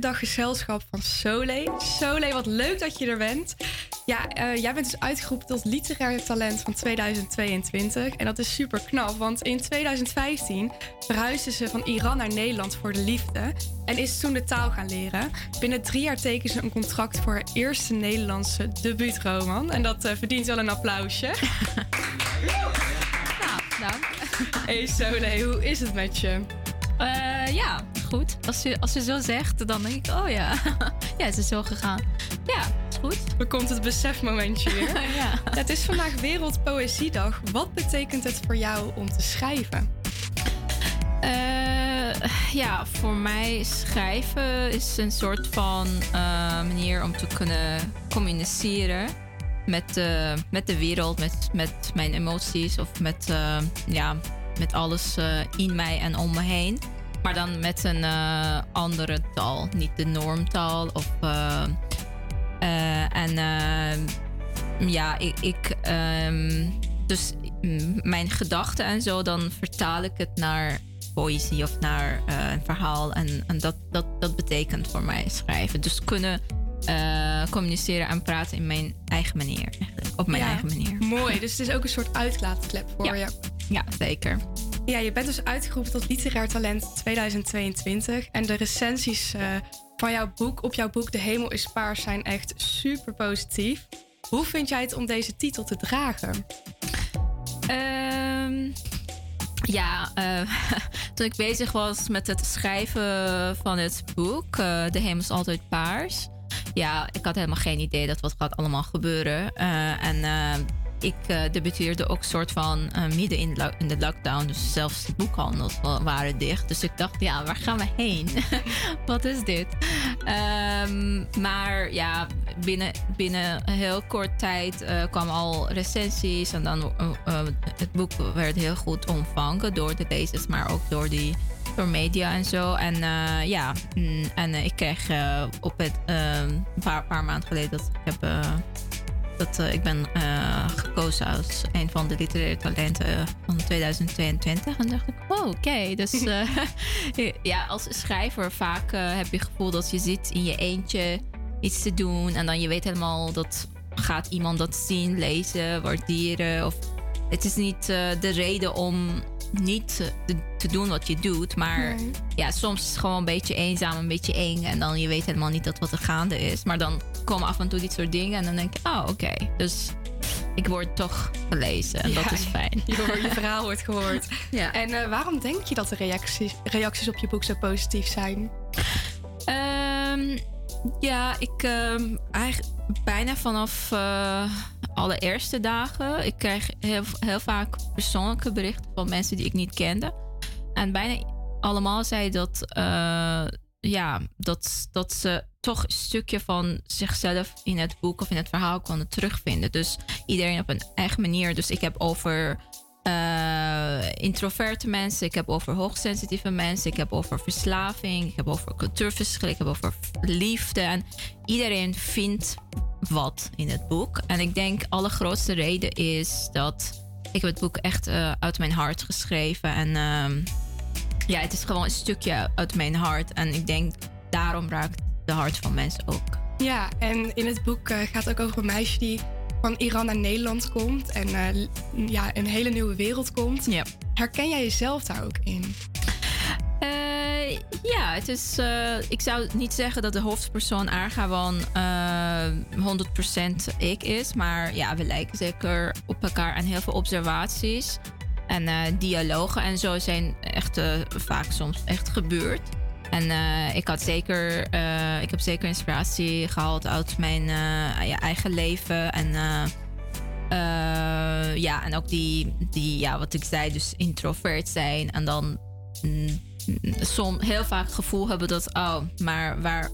Zonnige dag gezelschap van Sole. Sole, wat leuk dat je er bent. Ja, eh, jij bent dus uitgeroepen tot literair talent van 2022. En dat is super knap, want in 2015 verhuisde ze van Iran naar Nederland voor de liefde. En is toen de taal gaan leren. Binnen drie jaar tekende ze een contract voor haar eerste Nederlandse debuutroman. En dat eh, verdient wel een applausje. Nou, dank. Hey Sole, hoe is het met je? Eh, ja, goed. Als je, als je zo zegt, dan denk ik, oh ja. ja, het is zo gegaan. Ja, is goed. Er komt het besefmomentje weer. ja. Het is vandaag Wereldpoëziedag. Wat betekent het voor jou om te schrijven? Eh, ja, voor mij schrijven is een soort van eh, manier om te kunnen communiceren met, de met de wereld, met, met mijn emoties of met, ja, met alles in mij en om me heen. Maar dan met een eh, andere taal, niet de normtaal. Of, eh, eh, en eh, ja, ik. ik ehm, dus mijn gedachten en zo, dan vertaal ik het naar poëzie of naar een verhaal. En, en dat, dat, dat betekent voor mij schrijven. Dus kunnen communiceren en praten in mijn eigen manier. Op mijn Ja, eigen manier. Mooi, dus het is ook een soort uitlaatklep voor Ja. je. Ja, zeker. Ja, je bent dus uitgeroepen tot literair talent 2022. En de recensies eh, van jouw boek op jouw boek De Hemel is Paars zijn echt super positief. Hoe vind jij het om deze titel te dragen? Ehm, ja, eh, toen ik bezig was met het schrijven van het boek, eh, De Hemel is altijd paars. Ja, ik had helemaal geen idee dat wat gaat allemaal gebeuren. En eh, ik eh, debuteerde ook soort van eh, midden in, in de lockdown. Dus zelfs de boekhandels wa- waren dicht. Dus ik dacht, ja, waar gaan we heen? wat is dit? Ehm, maar ja, binnen, binnen een heel kort tijd eh, kwamen al recensies. En dan het boek werd heel goed ontvangen door de lezers, maar ook door, die, door media en zo. En ja, mm, en ik kreeg op het eh, een paar, paar maanden geleden dat ik heb. Eh, dat eh, ik ben eh, gekozen als een van de literaire talenten van 2022. En dacht ik, oh, oké. Dus eh, ja, als schrijver vaak eh, heb je het gevoel dat je zit in je eentje iets te doen. En dan je weet helemaal dat gaat iemand dat zien, lezen, waarderen. Of het is niet eh, de reden om niet te, te doen wat je doet. Maar Nee. ja, soms is het gewoon een beetje eenzaam, een beetje eng. En dan je weet helemaal niet dat wat er gaande is. Maar dan komen af en toe dit soort dingen. En dan denk je, oh oké. Dus ik word toch gelezen. En dat is fijn. Je, verhaal wordt gehoord. Ja. En eh, waarom denk je dat de reacties, reacties op je boek zo positief zijn? Ehm, ja, ik ehm, eigenlijk bijna vanaf eh, alle eerste dagen. Ik krijg heel, heel vaak persoonlijke berichten van mensen die ik niet kende. En bijna allemaal zei dat, eh, ja, dat, dat ze toch een stukje van zichzelf in het boek of in het verhaal konden terugvinden. Dus iedereen op een eigen manier. Dus ik heb over eh, introverte mensen, ik heb over hoogsensitieve mensen, ik heb over verslaving, ik heb over cultuurverschillen, ik heb over liefde. En iedereen vindt wat in het boek. En ik denk allergrootste reden is dat ik heb het boek echt eh, uit mijn hart geschreven. En ehm, ja, het is gewoon een stukje uit mijn hart. En ik denk daarom raakt de hart van mensen ook. Ja, en in het boek eh, gaat het ook over een meisje die van Iran naar Nederland komt en eh, ja, een hele nieuwe wereld komt. Herken jij jezelf daar ook in? Eh, ja, het is. eh, ik zou niet zeggen dat de hoofdpersoon Argawan eh 100% ik is. Maar ja, we lijken zeker op elkaar en heel veel observaties. En dialogen en zo zijn echt vaak soms echt gebeurd. En eh, ik, had zeker, eh, ik heb zeker inspiratie gehaald uit mijn eh, ja, eigen leven. En, ja, en ook die, die, ja, wat ik zei, dus introvert zijn. En dan mm, som, heel vaak het gevoel hebben dat, oh, maar waar,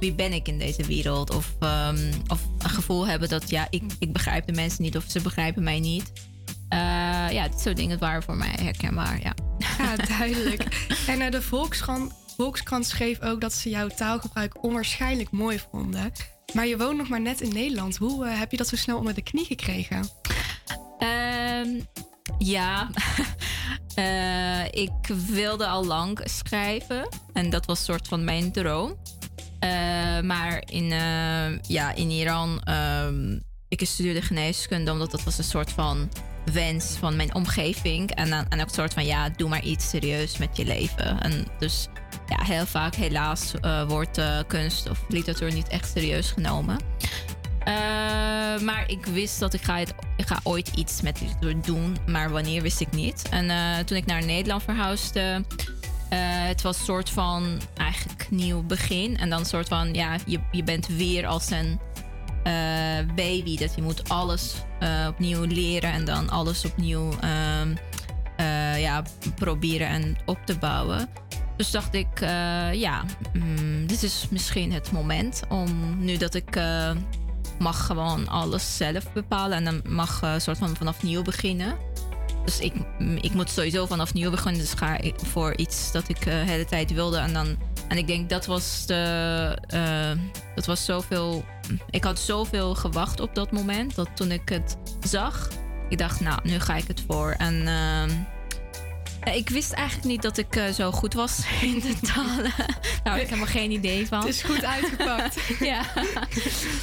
wie ben ik in deze wereld? Of, ehm, of een gevoel hebben dat, ja, ik, ik begrijp de mensen niet of ze begrijpen mij niet. Ja, dit soort dingen waren voor mij herkenbaar, ja. Ja, duidelijk. en eh, de Volkskrant, Volkskrant schreef ook dat ze jouw taalgebruik onwaarschijnlijk mooi vonden. Maar je woont nog maar net in Nederland. Hoe eh, heb je dat zo snel onder de knie gekregen? Ehm, ja, Eh, ik wilde al lang schrijven. En dat was soort van mijn droom. Eh, maar in, ja, in Iran, ehm, ik studeerde geneeskunde omdat dat was een soort van wens van mijn omgeving. En, en ook een soort van, ja, doe maar iets serieus met je leven. En dus ja, heel vaak helaas eh, wordt eh, kunst of literatuur niet echt serieus genomen. Eh, maar ik wist dat ik ga, het, ik ga ooit iets met literatuur doen. Maar wanneer wist ik niet. En toen ik naar Nederland verhuisde... het was een soort van eigenlijk nieuw begin. En dan een soort van, ja, je, je bent weer als een baby. Dat je moet alles opnieuw leren en dan alles opnieuw ehm, eh, ja, proberen en op te bouwen. Dus dacht ik, eh, ja, mm, dit is misschien het moment om nu dat ik eh, mag gewoon alles zelf bepalen en dan mag eh, soort van vanaf nieuw beginnen. Dus ik, mm, ik moet sowieso vanaf nieuw beginnen. Dus ga ik voor iets dat ik de hele tijd wilde. En, dan, en ik denk dat was de. dat was zoveel. Ik had zoveel gewacht op dat moment. Dat toen ik het zag. Ik dacht, nou, nu ga ik het voor. En. Ik wist eigenlijk niet dat ik eh, zo goed was in de talen. nou, ik heb er geen idee van. Het is goed uitgepakt. ja.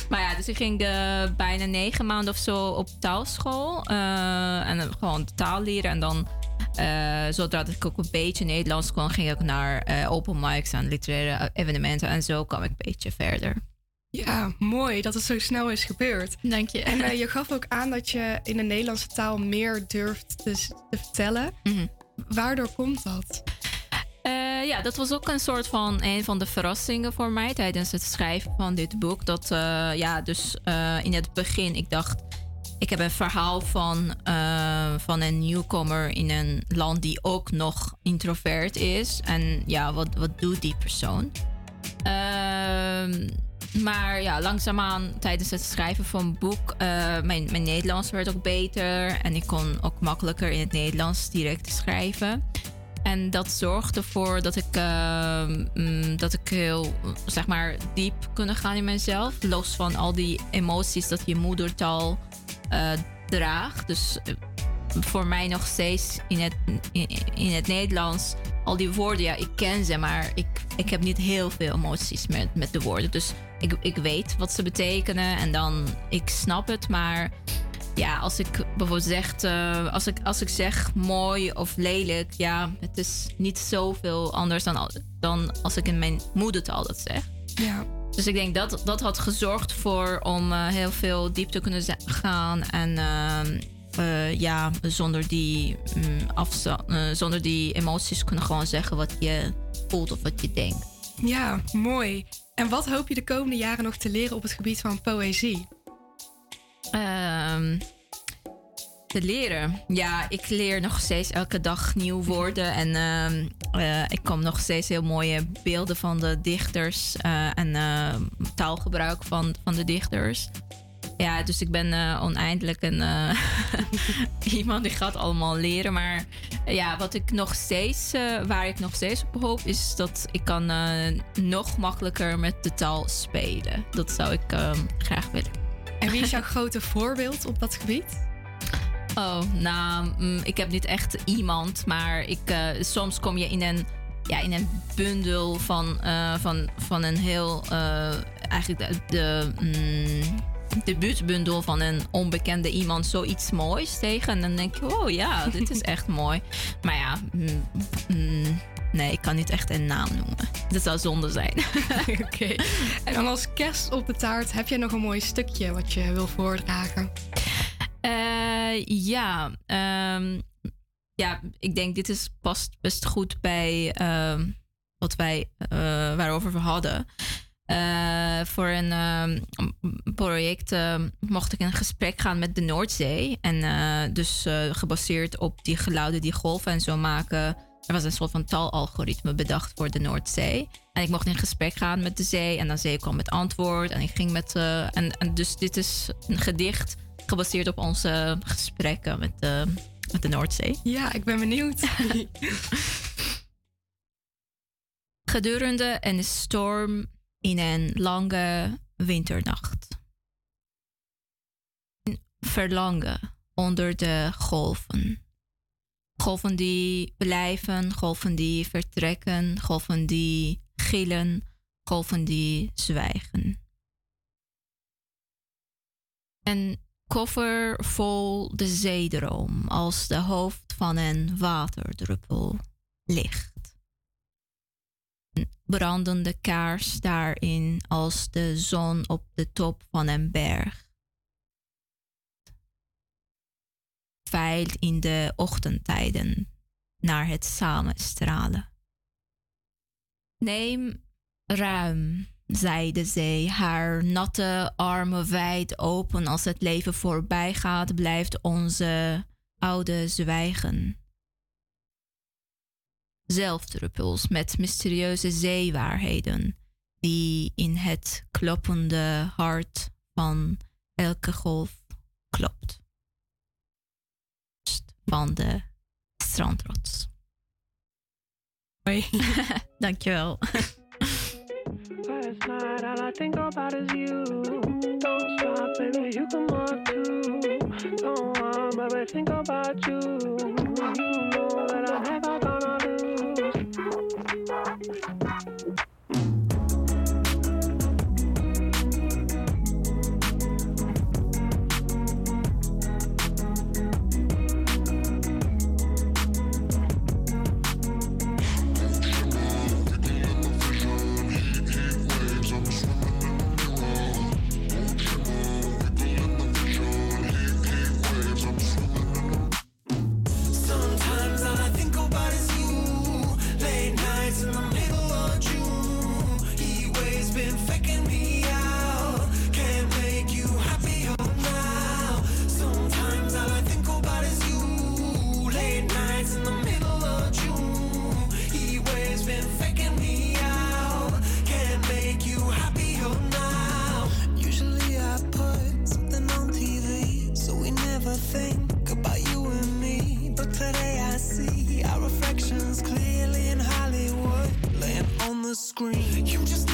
Maar ja, dus ik ging de bijna negen maanden of zo op taalschool. eh, en gewoon de taal leren. En dan, eh, zodra ik ook een beetje Nederlands kon, ging ik naar eh, open mics en literaire evenementen. En zo kwam ik een beetje verder. Ja, mooi dat het zo snel is gebeurd. Dank je. En eh, je gaf ook aan dat je in de Nederlandse taal meer durft te, vertellen. Waardoor komt dat? Eh, ja, dat was ook een soort van een van de verrassingen voor mij tijdens het schrijven van dit boek. Dat eh, ja, dus eh, in het begin, ik dacht, ik heb een verhaal van, van een nieuwkomer in een land die ook nog introvert is. En ja, wat, wat doet die persoon? Ehm, maar ja, langzaamaan tijdens het schrijven van boek, eh, mijn, mijn Nederlands werd ook beter. En ik kon ook makkelijker in het Nederlands direct schrijven. En dat zorgde ervoor dat ik, eh, mm, dat ik heel, zeg maar, diep kunnen gaan in mezelf. Los van al die emoties dat je moedertaal eh, draagt. Dus voor mij nog steeds in het, in, in het Nederlands, al die woorden, ja, ik ken ze, maar ik, ik heb niet heel veel emoties met, met de woorden. Dus ik, ik weet wat ze betekenen en dan, ik snap het, maar ja, als ik bijvoorbeeld zeg, eh, als, ik, als ik zeg mooi of lelijk, ja, het is niet zoveel anders dan, dan als ik in mijn moedertaal dat zeg. Ja. Dus ik denk dat dat had gezorgd voor om eh, heel veel diep te kunnen gaan. En ehm, eh, ja, zonder die, mm, eh, zonder die emoties kunnen gewoon zeggen wat je voelt of wat je denkt. Ja, mooi. En wat hoop je de komende jaren nog te leren op het gebied van poëzie? Ehm, te leren. Ja, ik leer nog steeds elke dag nieuw woorden. En ehm, eh, ik kom nog steeds heel mooie beelden van de dichters. en taalgebruik van, van de dichters. Ja, dus ik ben eh, oneindelijk een, eh, iemand die gaat allemaal leren. Maar ja, wat ik nog steeds, eh, waar ik nog steeds op hoop, is dat ik kan eh, nog makkelijker met de taal spelen. Dat zou ik ehm, graag willen. En wie is jouw grote voorbeeld op dat gebied? Oh, nou, mm, ik heb niet echt iemand, maar ik, eh, soms kom je in een, ja, in een bundel van, eh, van, van een heel, eh, eigenlijk de, de mm, debuutbundel van een onbekende iemand zoiets moois tegen. En dan denk je, oh ja, dit is echt mooi. Maar ja, mm, mm, nee, ik kan niet echt een naam noemen. Dat zou zonde zijn. Oké. En dan als kerst op de taart heb jij nog een mooi stukje wat je wil voordragen? Eh, ja, ehm, ja, ik denk dit is past best goed bij ehm, wat wij eh, waarover we hadden. Eh, voor een ehm, project ehm, mocht ik in gesprek gaan met de Noordzee. En eh, dus eh, gebaseerd op die geluiden die golven en zo maken. Er was een soort van talalgoritme bedacht voor de Noordzee. En ik mocht in gesprek gaan met de zee. En dan zee kwam met antwoord. En ik ging met. en, en dus dit is een gedicht gebaseerd op onze gesprekken met, de met de Noordzee. Ja, ik ben benieuwd. Gedurende een storm in een lange winternacht. Verlangen onder de golven. Golven die blijven, golven die vertrekken, golven die gillen, golven die zwijgen. Een koffer vol de zeedroom als de hoofd van een waterdruppel ligt brandende kaars daarin als de zon op de top van een berg. Veilt in de ochtendtijden naar het samenstralen. Neem ruim, zei de zee, haar natte armen wijd open als het leven voorbij gaat, blijft onze oude zwijgen zelfdruppels met mysterieuze zeewaarheden die in het kloppende hart van elke golf klopt. Van de strandrots. Hoi. Dankjewel. Last night, all I think about is you. Don't stop, baby, you can walk too. Don't want, baby, think about you. You know that I'm never Thank you. sunscreen. You just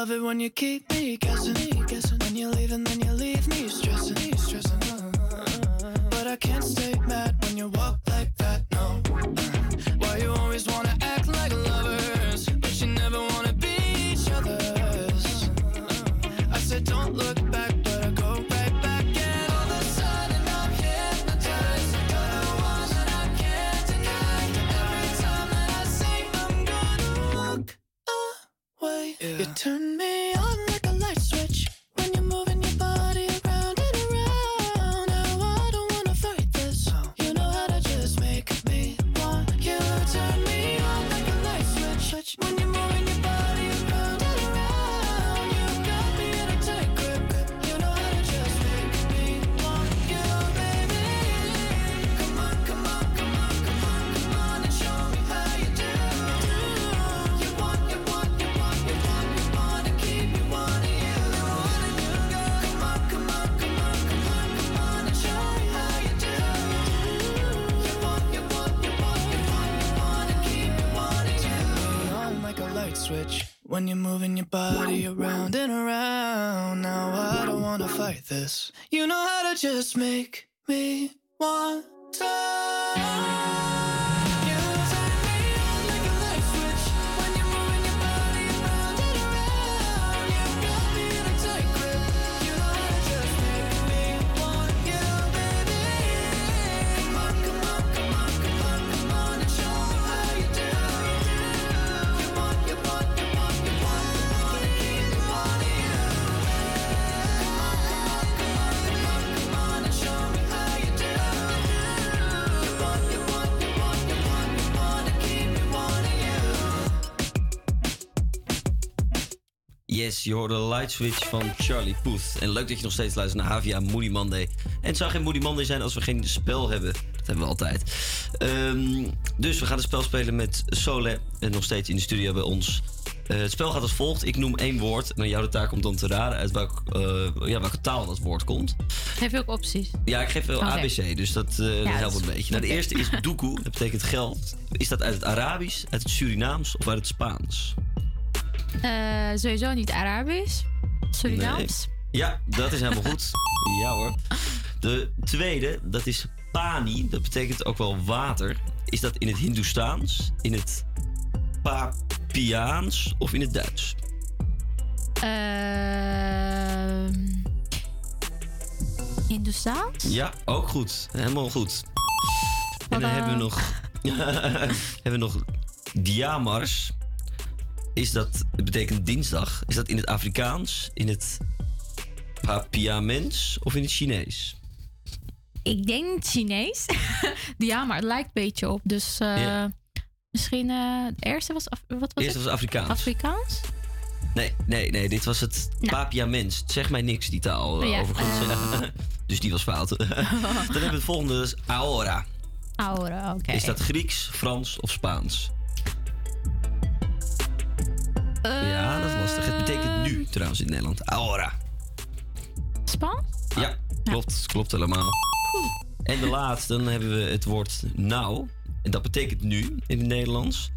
love it when you keep me guessing? When you're moving your body around and around. Now I don't wanna fight this. You know how to just make me want to. Yes, je hoorde Light Switch van Charlie Puth. En leuk dat je nog steeds luistert naar HVA Moody Monday. En het zou geen Moody Monday zijn als we geen spel hebben. Dat hebben we altijd. Ehm, dus we gaan een spel spelen met Sole. En nog steeds in de studio bij ons. Eh, het spel gaat als volgt. Ik noem één woord. En aan jou de taak om dan te raden uit welk, eh, ja, welke taal dat woord komt. Geef je ook opties? Ja, ik geef wel. ABC, dus dat, eh, dat helpt een beetje. Nou, de eerste is doekoe. Dat betekent geld. Is dat uit het Arabisch, uit het Surinaams of uit het Spaans? Eh, sowieso niet Arabisch. Surinaams. Nee. Ja, dat is helemaal goed. Ja hoor. De tweede, dat is pani. Dat betekent ook wel water. Is dat in het Hindoestaans, in het Papiaans of in het Duits? Ehm Hindoestaans? Ja, ook goed. Helemaal goed. En dan hebben we nog, hebben we nog Diamars. Is dat, het betekent dinsdag. Is dat in het Afrikaans, in het Papiaments of in het Chinees? Ik denk Chinees. ja, maar het lijkt een beetje op. Dus eh, Ja. misschien het eerste was... Af, wat was Eerste het? was Afrikaans. Afrikaans? Nee, nee, nee, dit was het Nou. Papiaments. Zegt mij niks, die taal, eh, Ja, overigens. eh. dus die was fout. dan hebben we het volgende, dat is Aora. Aura, oké. Is dat Grieks, Frans of Spaans? Ja, dat is lastig. Het betekent nu trouwens in Nederland. Aora. Spaans? Ja, klopt. Klopt helemaal. En de laatste, dan hebben we het woord nou. En dat betekent nu in het Nederlands.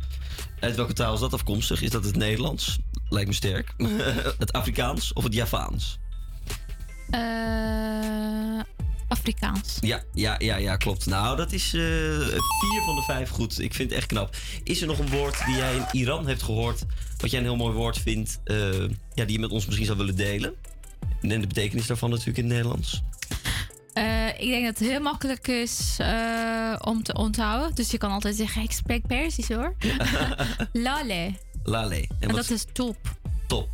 Uit welke taal is dat afkomstig? Is dat het Nederlands? Lijkt me sterk. het Afrikaans of het Javaans? Eh, Afrikaans. Ja, ja, ja, ja, klopt. Nou, dat is eh, vier van de vijf goed. Ik vind het echt knap. Is er nog een woord die jij in Iran hebt gehoord... wat jij een heel mooi woord vindt... eh, ja, die je met ons misschien zou willen delen? En de betekenis daarvan natuurlijk in het Nederlands. Eh, ik denk dat het heel makkelijk is om te onthouden. Dus je kan altijd zeggen, ik spreek Persisch hoor. Lale. Lale. En, wat dat is top. Top.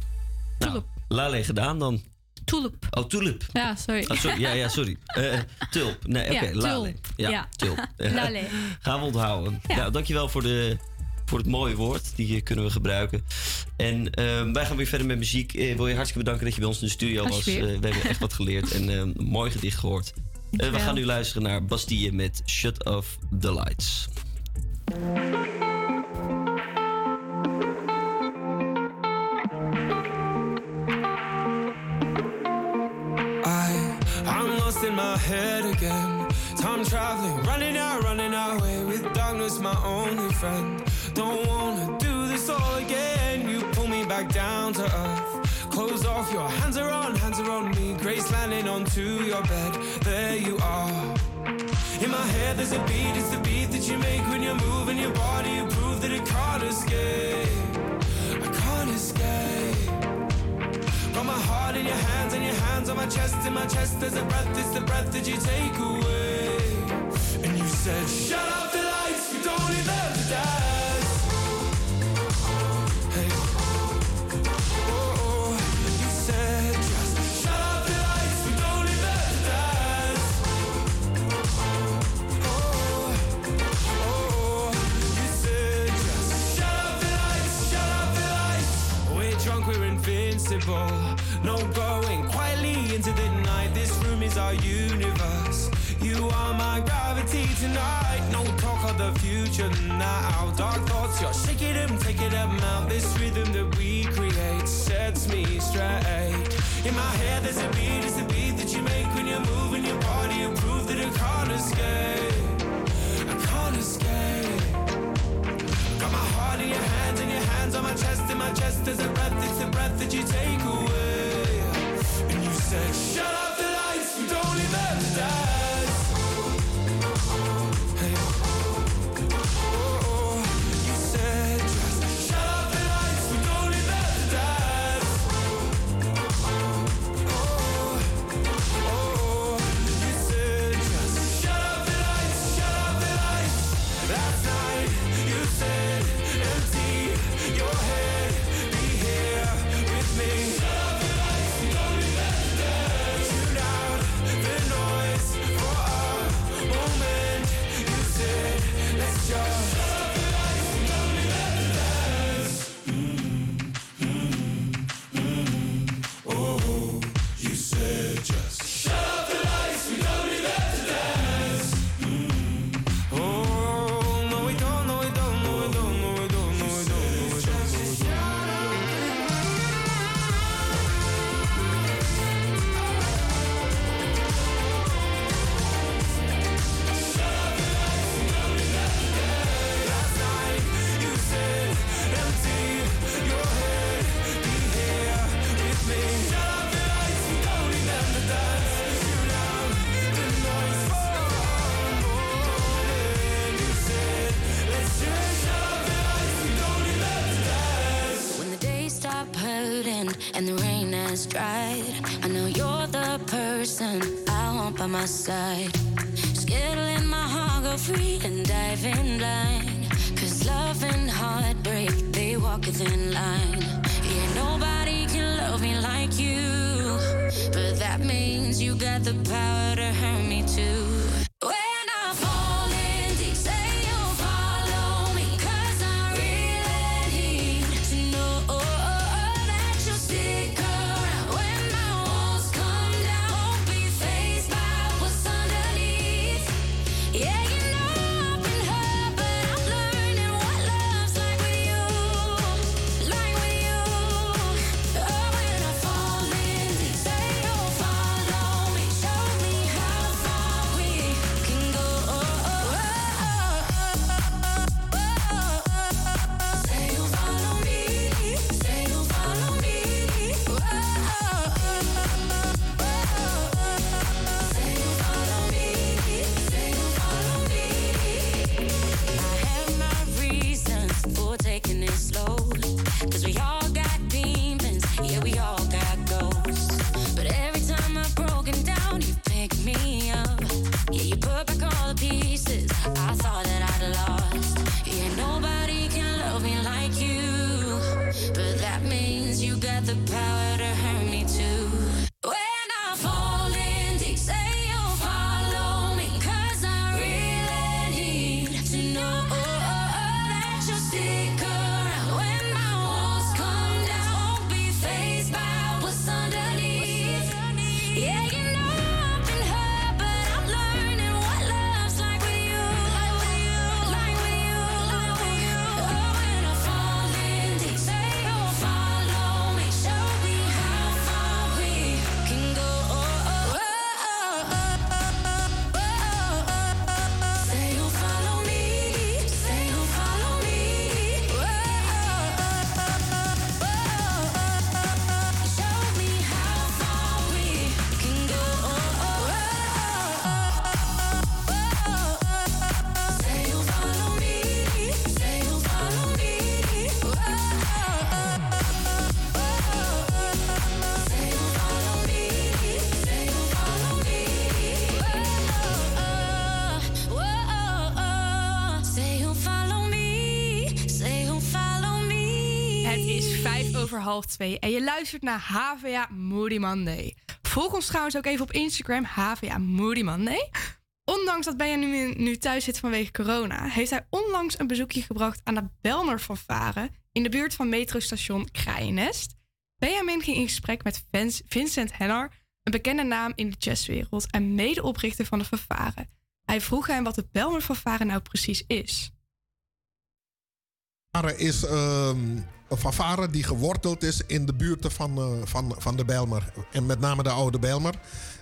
Nou, Lale gedaan dan? Tulip. Oh, tulip. Ja, sorry. Oh, sorry. Ja, ja, sorry. Eh, tulp. Nee, oké. Ja, Lale. Ja, Ja. tulp. Lale. Gaan we onthouden. Ja. Nou, dankjewel voor, de, voor het mooie woord. Die eh, kunnen we gebruiken. En ehm, wij gaan weer verder met muziek. Eh, wil je hartstikke bedanken dat je bij ons in de studio was. We hebben echt wat geleerd en ehm, een mooi gedicht gehoord. Eh, we gaan nu luisteren naar Bastille met Shut Off the Lights. Lost in my head again. Time traveling, running out, running away with darkness, my only friend. Don't wanna do this all again. You pull me back down to earth. Close off, your hands are on, hands are on me. Grace landing onto your bed. There you are. In my head, there's a beat, it's the beat that you make when you're moving your body. You prove that it can't escape. In your hands and your hands on my chest. In my chest, there's a breath, it's the breath that you take away. And you said, Shut off the lights, we don't them to dance. Hey. Oh, oh. You said, Just shut off the lights, we don't to dance. Oh, oh. You said, Just shut off the lights, shut off the lights. We're drunk, we're invincible. Is our universe. You are my gravity tonight. No talk of the future now. Dark thoughts, you're shaking them, taking them out. This rhythm that we create sets me straight. In my head, there's a beat, it's the beat that you make when you're moving your body. You prove that I can't escape. I can't escape. Got my heart in your hands and your hands on my chest. In my chest, there's a breath, it's the breath that you take away. And you said, Shut off side. En je luistert naar HVA Moody Monday. Volg ons trouwens ook even op Instagram, HVA Moody Monday. Ondanks dat Benjamin nu thuis zit vanwege corona, heeft hij onlangs een bezoekje gebracht aan de Belmer fanfare in de buurt van metrostation Kraaiennest. Benjamin ging in gesprek met Vincent Hennar, een bekende naam in de jazzwereld en medeoprichter van de fanfare. Hij vroeg hem wat de Belmer fanfare nou precies is. fanfare is ehm, een fanfare die geworteld is in de buurten van, eh, van, van de Bijlmer. En met name de oude Bijlmer.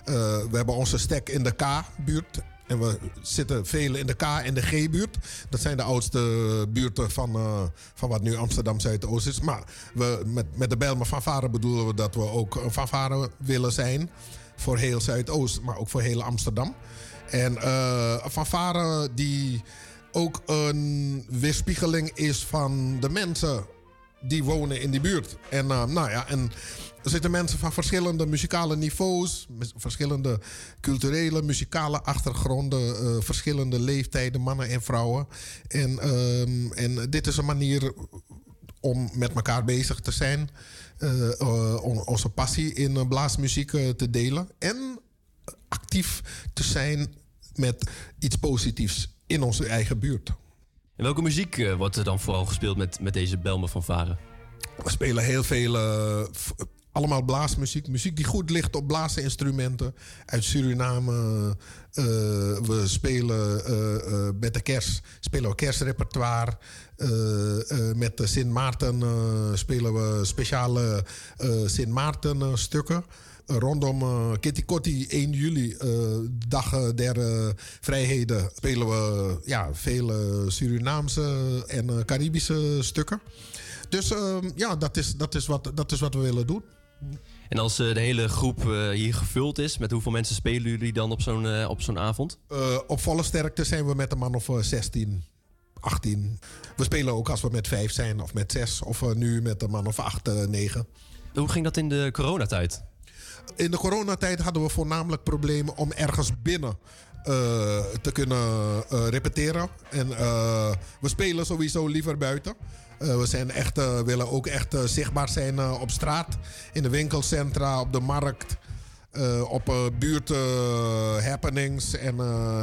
Eh, we hebben onze stek in de K-buurt. En we zitten velen in de K- en de G-buurt. Dat zijn de oudste buurten van, eh, van wat nu Amsterdam Zuidoost is. Maar we, met, met de Bijlmer fanfare bedoelen we dat we ook een fanfare willen zijn. Voor heel Zuidoost, maar ook voor heel Amsterdam. En een fanfare die ook een weerspiegeling is van de mensen die wonen in die buurt. En eh, nou ja, en er zitten mensen van verschillende muzikale niveaus, verschillende culturele, muzikale achtergronden, eh, verschillende leeftijden, mannen en vrouwen. En, ehm, en dit is een manier om met elkaar bezig te zijn, eh, on- onze passie in blaasmuziek te delen en actief te zijn met iets positiefs in onze eigen buurt. En welke muziek eh, wordt er dan vooral gespeeld met, met deze Belmer van Varen? We spelen heel veel, eh, allemaal blaasmuziek. Muziek die goed ligt op blaasinstrumenten uit Suriname. Eh, we spelen met de kerst, spelen we kerstrepertoire. Met Sint Maarten spelen we speciale Sint Maarten stukken. Rondom eh, Kitty Kotti 1 juli, eh, dag eh, der vrijheden, spelen we ja, veel eh, Surinaamse en Caribische stukken. Dus ehm, ja, dat is, dat, is wat, dat is wat we willen doen. En als de hele groep hier gevuld is, met hoeveel mensen spelen jullie dan op zo'n op zo'n avond? Op volle sterkte zijn we met een man of eh, 16, 18. We spelen ook als we met vijf zijn of met zes. Of nu met een man of acht, negen. Hoe ging dat in de coronatijd? In de coronatijd hadden we voornamelijk problemen om ergens binnen eh, te kunnen eh, repeteren. En eh, we spelen sowieso liever buiten. We zijn echt, willen ook echt zichtbaar zijn op straat, in de winkelcentra, op de markt. op uh, buurt eh, happenings en,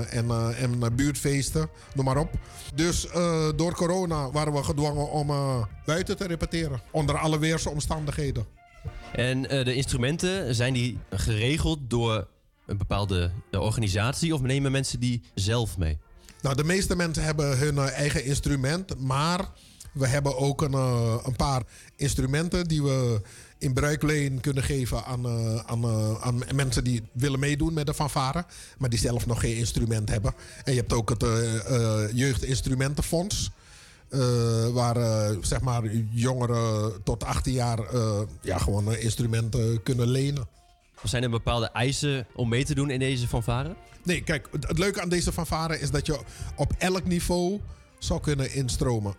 en, en buurtfeesten, noem maar op. Dus door corona waren we gedwongen om buiten te repeteren. Onder alle weersomstandigheden. En eh, de instrumenten, zijn die geregeld door een bepaalde eh, organisatie of nemen mensen die zelf mee? Nou, de meeste mensen hebben hun eh, eigen instrument, maar we hebben ook een, een paar instrumenten die we in bruikleen kunnen geven aan, aan, aan mensen die willen meedoen met de fanfare, maar die zelf nog geen instrument hebben. En je hebt ook het Jeugdinstrumentenfonds. Eh, waar eh, zeg maar jongeren tot 18 jaar eh, ja, gewoon instrumenten kunnen lenen. Zijn er bepaalde eisen om mee te doen in deze fanfare? Nee, kijk, het, leuke aan deze fanfare is dat je op elk niveau zou kunnen instromen.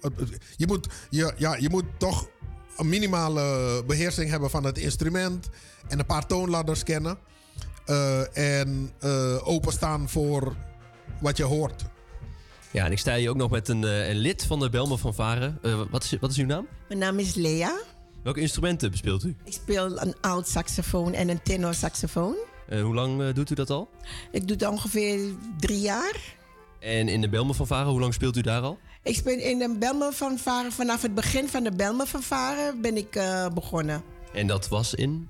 Je moet, je, ja, je moet toch een minimale beheersing hebben van het instrument en een paar toonladders kennen. en openstaan voor wat je hoort. Ja, en ik sta hier ook nog met een, eh, een lid van de Belmer fanfare. Eh, wat, is, wat is uw naam? Mijn naam is Lea. Welke instrumenten bespeelt u? Ik speel een oud saxofoon en een tenor saxofoon. Eh, hoe lang doet u dat al? Ik doe het ongeveer drie jaar. En in de Belmer fanfare, hoe lang speelt u daar al? Ik speel in de Belmer fanfare. Vanaf het begin van de Belmer fanfare ben ik begonnen. En dat was in?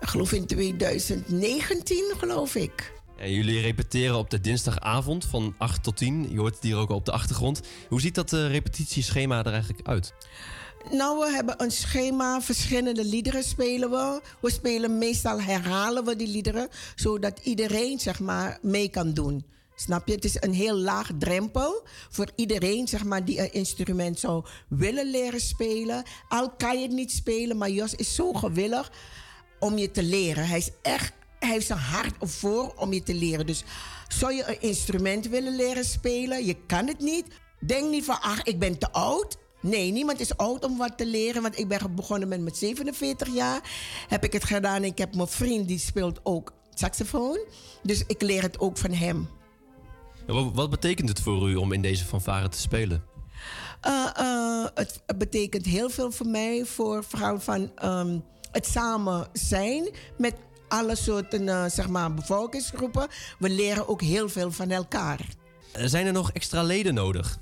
Ik geloof in 2019, geloof ik. En jullie repeteren op de dinsdagavond van 8 tot 10. Je hoort het hier ook op de achtergrond. Hoe ziet dat eh, repetitieschema er eigenlijk uit? Nou, we hebben een schema, verschillende liederen spelen we. We spelen meestal herhalen we die liederen, zodat iedereen zeg maar mee kan doen. Snap je? Het is een heel laag drempel voor iedereen zeg maar, die een instrument zou willen leren spelen. Al kan je het niet spelen, maar Jos is zo gewillig om je te leren. Hij is echt, hij heeft zijn hart voor om je te leren. Dus zou je een instrument willen leren spelen? Je kan het niet. Denk niet van, ach, ik ben te oud. Nee, niemand is oud om wat te leren. Want ik ben begonnen met mijn 47 jaar. Heb ik het gedaan. Ik heb mijn vriend, die speelt ook saxofoon. Dus ik leer het ook van hem. Wat betekent het voor u om in deze fanfare te spelen? Eh, eh, het betekent heel veel voor mij. Voor vrouwen van ehm, het samen zijn met alle soorten eh, zeg maar, bevolkingsgroepen. We leren ook heel veel van elkaar. Eh, zijn er nog extra leden nodig?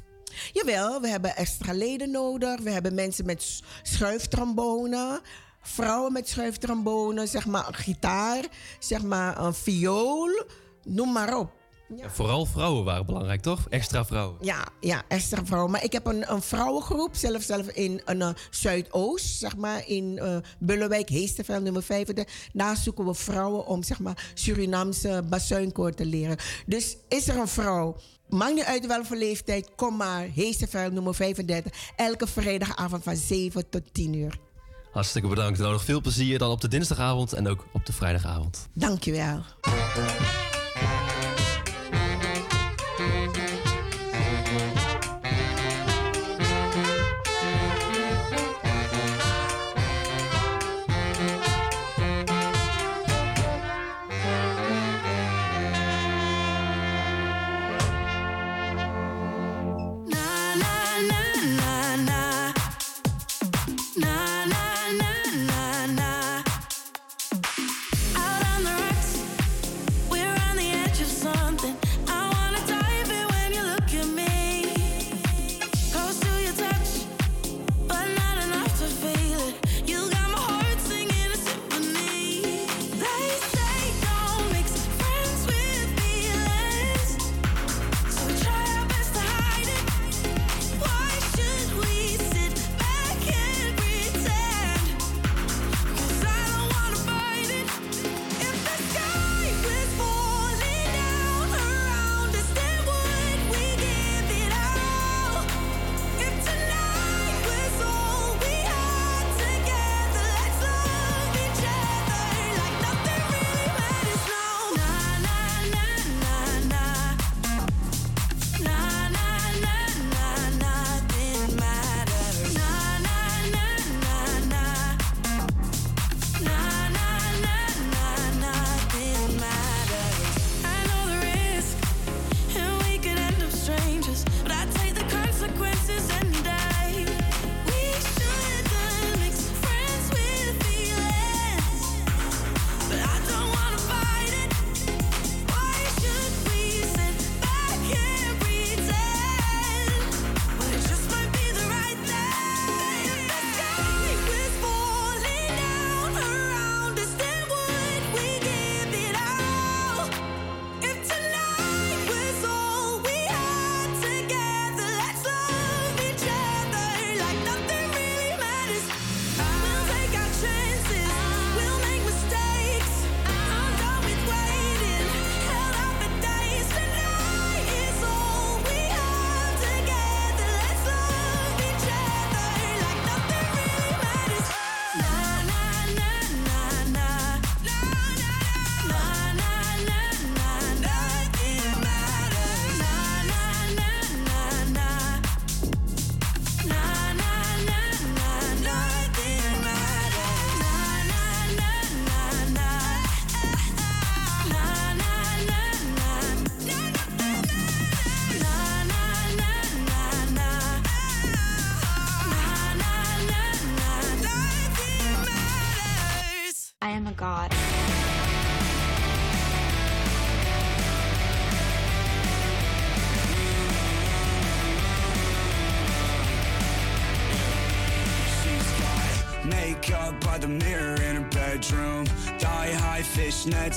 Jawel, we hebben extra leden nodig. We hebben mensen met schuiftrombonen. Vrouwen met schuiftrombonen, zeg maar, een gitaar, zeg maar, een viool. Noem maar op. En vooral vrouwen waren belangrijk, toch? Extra vrouwen. Ja, ja extra vrouwen. Maar ik heb een, een vrouwengroep, zelf, zelf in een, uh, Zuidoost, zeg maar, in uh, Bullenwijk, Heesterveld, nummer 35. Daar zoeken we vrouwen om, zeg maar, Surinaamse bassuinkoor te leren. Dus is er een vrouw Maakt niet uit welke leeftijd, kom maar. Heesterveld, nummer 35. Elke vrijdagavond van 7 tot 10 uur. Hartstikke bedankt. Nou, nog veel plezier dan op de dinsdagavond en ook op de vrijdagavond. Dankjewel.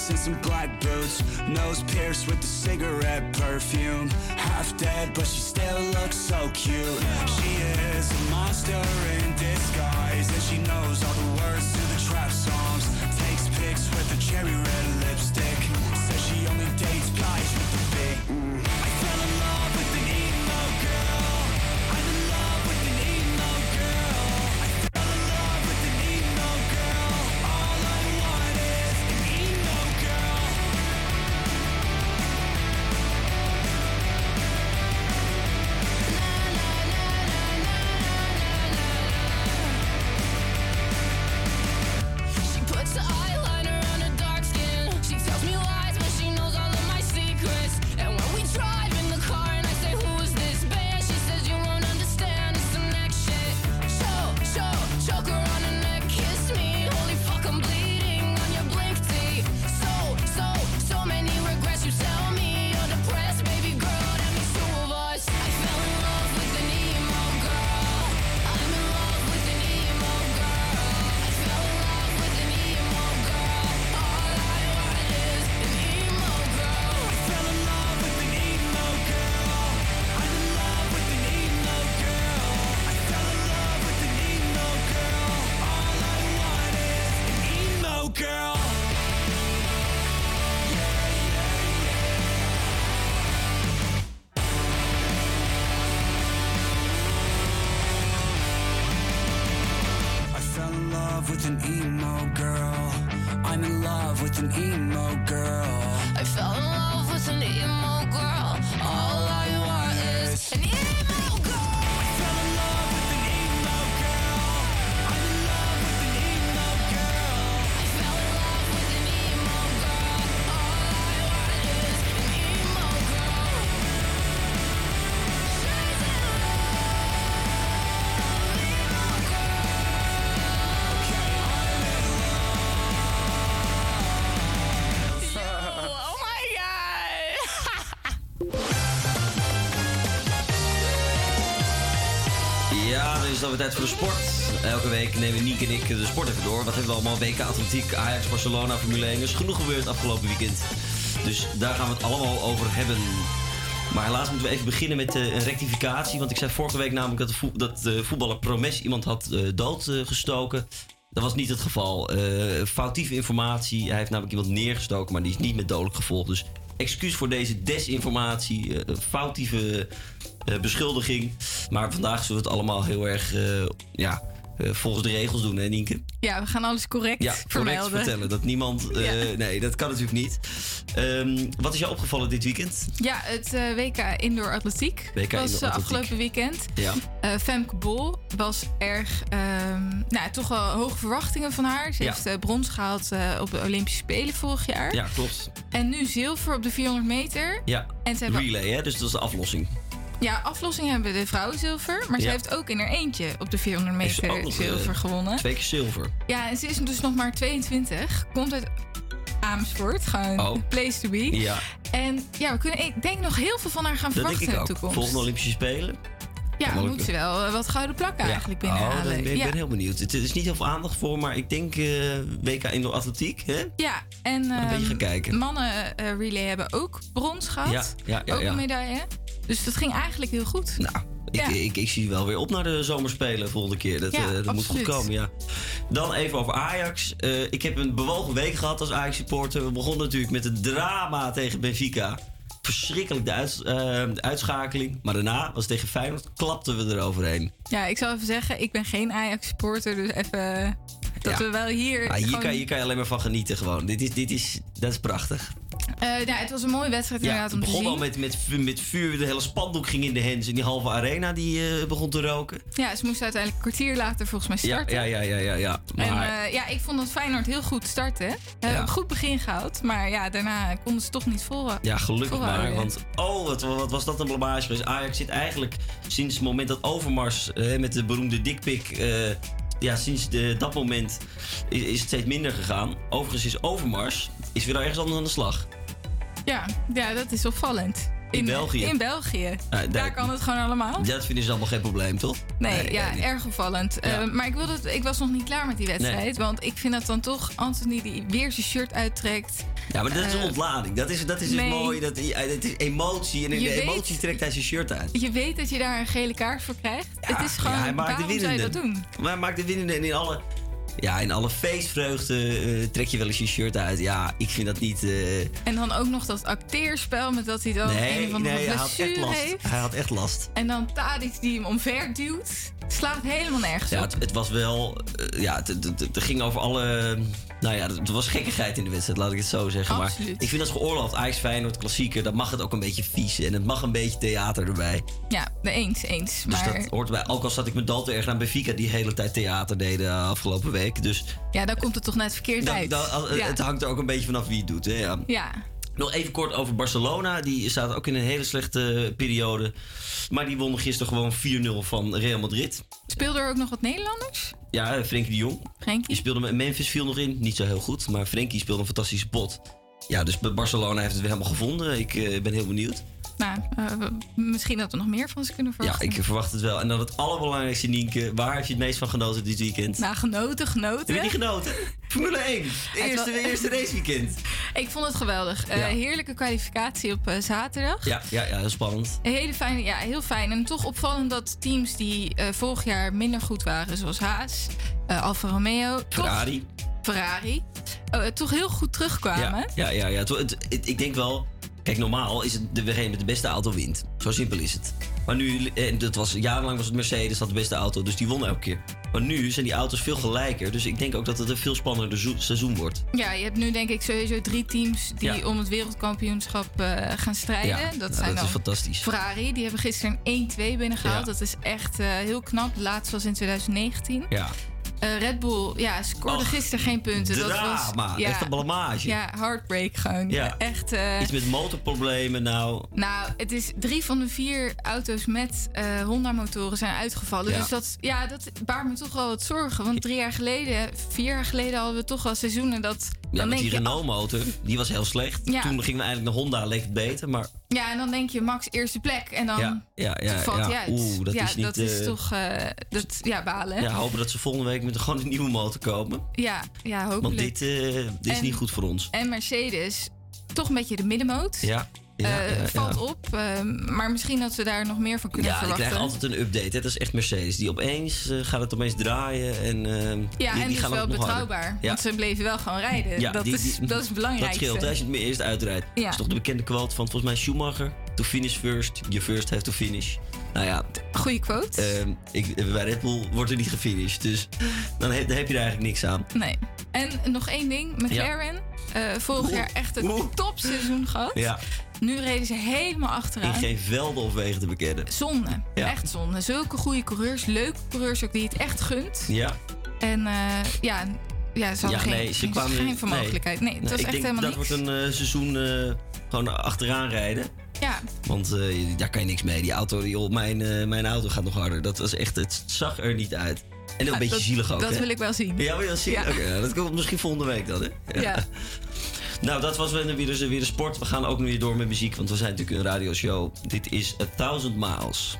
and some het alweer tijd voor de sport. Elke week nemen Niek en ik de sport even door. Wat hebben we allemaal? WK Atletiek, Ajax, Barcelona, Formule 1. Er is genoeg gebeurd afgelopen weekend. Dus daar gaan we het allemaal over hebben. Maar helaas moeten we even beginnen met eh, een rectificatie. Want ik zei vorige week namelijk dat de, dat de voetballer Promes iemand had eh, doodgestoken. Dat was niet het geval. Eh, foutieve informatie. Hij heeft namelijk iemand neergestoken, maar die is niet met dodelijk gevolg. Dus excuus voor deze desinformatie. foutieve beschuldiging. Maar vandaag zullen we het allemaal heel erg eh, ja, eh, volgens de regels doen, hè Nienke? Ja, we gaan alles correct Ja, correct vermelden. vertellen. Dat niemand... eh, Ja. Nee, dat kan natuurlijk niet. Ehm, wat is jou opgevallen dit weekend? Ja, het eh, WK Indoor Atletiek WK was Indoor afgelopen weekend. Ja. Femke Bol was erg, ehm, nou, toch wel hoge verwachtingen van haar. Ze Ja. heeft brons gehaald eh, op de Olympische Spelen vorig jaar. Ja, klopt. En nu zilver op de 400 meter. Ja, En ze hebben- relay, hè? Dus dat is de aflossing. Ja, aflossing hebben de vrouwen zilver. Maar ze heeft ook in haar eentje op de 400 Heeft ze meter zilver eh, gewonnen. Twee keer zilver. Ja, en ze is dus nog maar 22. Komt uit Amersfoort. Gewoon Oh. place to be. Ja, En ja, we kunnen ik denk nog heel veel van haar gaan verwachten in de toekomst. Volgende Olympische Spelen. Ja, moet ze wel eh, wat gouden plakken eigenlijk Oh, binnenhalen. ben, ik ja. ben heel benieuwd. Het is niet heel veel aandacht voor, maar ik denk eh, WK Indoor Atletiek, hè? ja, en een beetje ehm, gaan kijken. mannen eh, relay hebben ook brons gehad. Ja, ja, ja, ook een medaille. Dus dat ging eigenlijk heel goed. Nou, Ik, ik, ik zie wel weer op naar de zomerspelen volgende keer. Dat, dat moet goed komen, ja. Dan even over Ajax. Ik heb een bewogen week gehad als Ajax-supporter. We begonnen natuurlijk met het drama tegen Benfica. Verschrikkelijk de, uits- eh, de uitschakeling. Maar daarna was het tegen Feyenoord, klapten we eroverheen. Ja, ik zal even zeggen, ik ben geen Ajax-supporter. Dus even dat Ja. we wel hier... Ah, hier, gewoon- kan, hier kan je alleen maar van genieten gewoon. Dit is, dit is, dat is prachtig. Eh, ja, het was een mooie wedstrijd Ja, inderdaad het om te begon zien. al met, met, vu- met vuur. De hele spandoek ging in de hens. En die halve arena die eh, begon te roken. Ja, ze moesten uiteindelijk een kwartier later volgens mij Ja, starten. ja, ja, ja, ja. ja. En Maar, eh, ja, ik vond dat Feyenoord heel goed starten. Ze hebben een goed begin gehad. Maar ja, daarna konden ze toch niet vol. Ja, gelukkig maar. Want oh, wat, wat was dat een blamage geweest. Ajax zit eigenlijk sinds het moment dat Overmars eh, met de beroemde dikpik... ja, sinds dat moment is, is het steeds minder gegaan. Overigens is Overmars is weer ergens anders aan de slag. Ja, ja, dat is opvallend. In België. In België. Ja, Daar daar- kan het gewoon allemaal. Dat vinden ze allemaal geen probleem, toch? Nee, ja, erg opvallend. Ja. Eh, maar ik, wilde ik was nog niet klaar met die wedstrijd. Want ik vind dat dan toch Anthony die weer zijn shirt uittrekt. Ja, maar dat is een Eh, ontlading. Dat is, dat is dus nee. mooi. Dat, ja, het is emotie. En in Je de weet- emotie trekt hij zijn shirt uit. Je weet dat je daar een gele kaart voor krijgt. het is gewoon, ja, hij maakt de waarom zou je dat doen? Maar hij maakt de winnende. En in alle, ja, in alle feestvreugde eh, trek je wel eens je shirt uit. Ja, ik vind dat niet... eh, En dan ook nog dat acteerspel met dat hij dan een nee, of andere nee, hij had echt last. heeft. Hij had echt last. En dan Tadic die hem omver duwt. Slaat helemaal nergens Ja, op. het, het was wel... eh, ja, het, het, het- het ging over alle... Nou ja, er was gekkigheid in de wedstrijd, laat ik het zo zeggen. Maar ik vind dat geoorloofd. Ajax Feyenoord, klassieker. Dat mag het ook een beetje vies. En het mag een beetje theater erbij. Ja, de eens, eens. Dus Maar dat hoort erbij. Ook al zat ik met Dal te erg aan Benfica die hele tijd theater deden eh, afgelopen week. Dus ja, dan komt het toch net verkeerd dan- uit. dan- ja. het hangt er ook een beetje vanaf wie het doet. Hè, ja. ja. Nog even kort over Barcelona. Die staat ook in een hele slechte periode. Maar die wonnen gisteren gewoon 4-0 van Real Madrid. Speelde er ook nog wat Nederlanders? Ja, eh, Frenkie de Jong. Frenkie. Die speelde met Memphis viel nog in. Niet zo heel goed. Maar Frenkie speelde een fantastische pot. Ja, dus Barcelona heeft het weer helemaal gevonden. Ik eh, ben heel benieuwd. Nou, eh, misschien dat we nog meer van ze kunnen Ja, verwachten. ik verwacht het wel. En dan het allerbelangrijkste, Nienke. Waar heb je het meest van genoten dit weekend? Nou, genoten, genoten. Heb je niet genoten? Formule 1. Het Eerste, wa- eerste raceweekend. Ik vond het geweldig. Eh, Ja. Heerlijke kwalificatie op eh, zaterdag. Ja, ja, ja, heel spannend. Hele fijne, ja, heel fijn. En toch opvallend dat teams die vorig jaar minder goed waren, zoals Haas, Alfa Romeo, toch- Ferrari. Ferrari, eh, toch heel goed terugkwamen. Ja, ja, ja. ja. Het- het- het- ik denk wel... Kijk, normaal is het degene met de beste auto wint. Zo simpel is het. Maar nu, en dat was, jarenlang was het Mercedes dat de beste auto, dus die won elke keer. Maar nu zijn die auto's veel gelijker. Dus ik denk ook dat het een veel spannender zo- seizoen wordt. Ja, je hebt nu denk ik sowieso drie teams die Ja. om het wereldkampioenschap eh, gaan strijden. Ja, dat ja, zijn dat dan is fantastisch. Ferrari, die hebben gisteren een 1-2 binnengehaald. Ja. Dat is echt eh, heel knap. De laatste was in 2019. Ja. Eh, Red Bull, ja, scoorde Och, gisteren geen punten. Dat drama, was, ja, echt een blamage. Ja, heartbreak gewoon. Ja. Echt. eh, Iets met motorproblemen, nou. nou, het is drie van de vier auto's met eh Honda-motoren zijn uitgevallen. Ja. Dus dat, ja, dat baart me toch wel wat zorgen. Want drie jaar geleden, vier jaar geleden hadden we toch wel seizoenen dat. Ja, dan met die Renault-motor, die was heel slecht. Ja. Toen gingen we eigenlijk naar Honda, leek het beter. Maar Ja, en dan denk je Max eerste plek en dan Ja, ja, ja, valt ja. hij uit. Oeh, dat ja, is niet, dat is eh, toch eh, dat, ja, balen. ja, hopen dat ze volgende week met gewoon een nieuwe motor komen. ja, ja, hopelijk. Want dit, eh, dit is En- niet goed voor ons. En Mercedes, toch een beetje de middenmoot. Ja, ja, Eh, ja, valt ja. op, eh, maar misschien dat we daar nog meer van kunnen Ja, die verwachten. krijgen altijd een update. Hè. Dat is echt Mercedes. Die opeens eh, gaat het opeens draaien. En, Ja, die, en die dus gaan wel betrouwbaar. Ja. Want ze bleven wel gewoon rijden. Ja, dat, die- is, die- dat is het belangrijkste. Dat scheelt hè, als je het meer eerst uitrijdt. Ja. Dat is toch de bekende quote van volgens mij Schumacher. To finish first, you first have to finish. Nou ja. Goeie quote. ehm, ik, bij Red Bull wordt er niet gefinished. Dus dan heb, dan heb je er eigenlijk niks aan. Nee. En nog één ding. McLaren, vorig jaar echt een topseizoen gehad. Ja, Nu reden ze helemaal in achteraan. geen velden of wegen te bekennen. Zonde. Ja. Echt zonde. Zulke goede coureurs. Leuke coureurs ook die het echt gunt. Ja. En eh, ja, ja, ze hadden ja, geen, ze geen kwamen van nee. Nee, het was ik echt denk helemaal dat niks. wordt een eh, seizoen eh, gewoon achteraan rijden. Ja, Want daar kan je niks mee. Die auto, joh, mijn, mijn auto gaat nog harder. Dat was echt, het zag er niet uit. En ook Ah, een beetje dat- zielig ook. dat hè? wil ik wel zien. Ja, wil je dat zien? Ja. Oké, nou, dat komt misschien volgende week dan, hè? Ja. Nou, dat was weer, weer, weer de sport. We gaan ook nu weer door met muziek, want we zijn natuurlijk een radioshow. Dit is A Thousand Miles.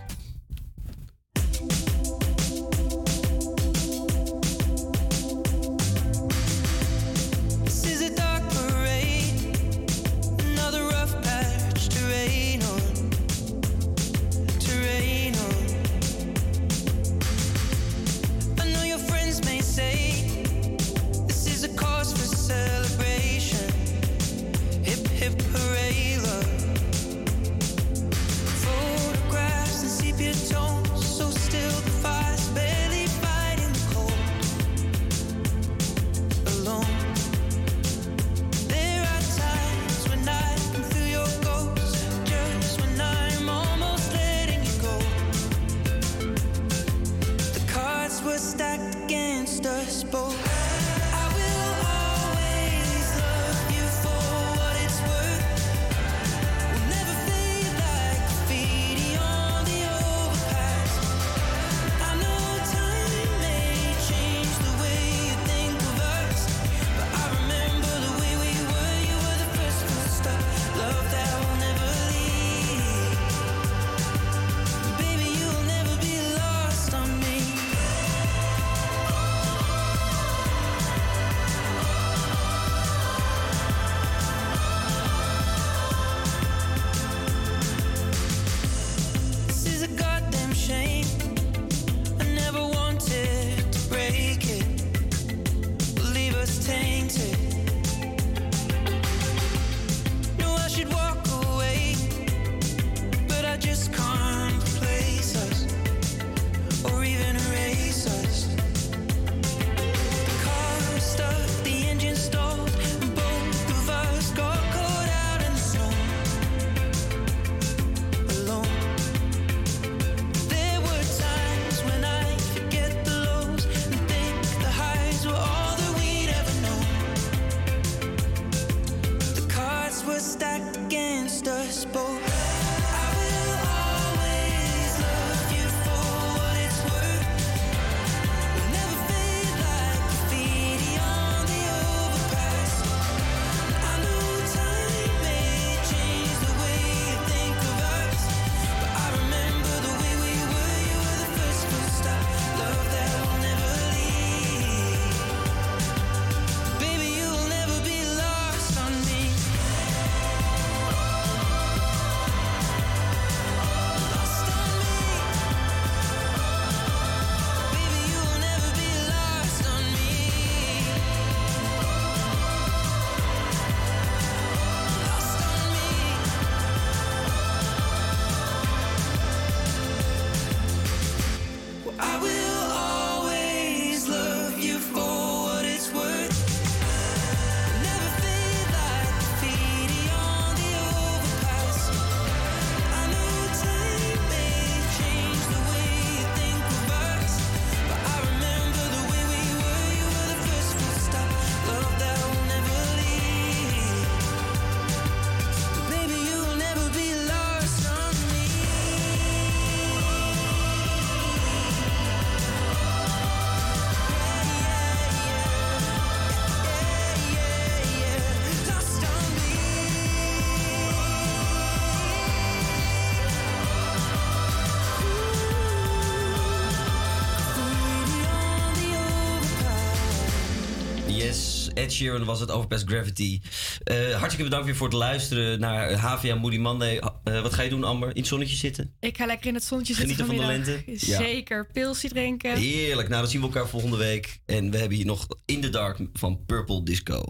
Ed Sheeran was het Overpass Gravity. Eh, hartstikke bedankt weer voor het luisteren naar HVA Moody Monday. Eh, wat ga je doen, Amber? In het zonnetje zitten? Ik ga lekker in het zonnetje zitten Genieten van de lente? Ja. Zeker. Pilsje drinken. Heerlijk. Nou, dan zien we elkaar volgende week. En we hebben hier nog In the Dark van Purple Disco.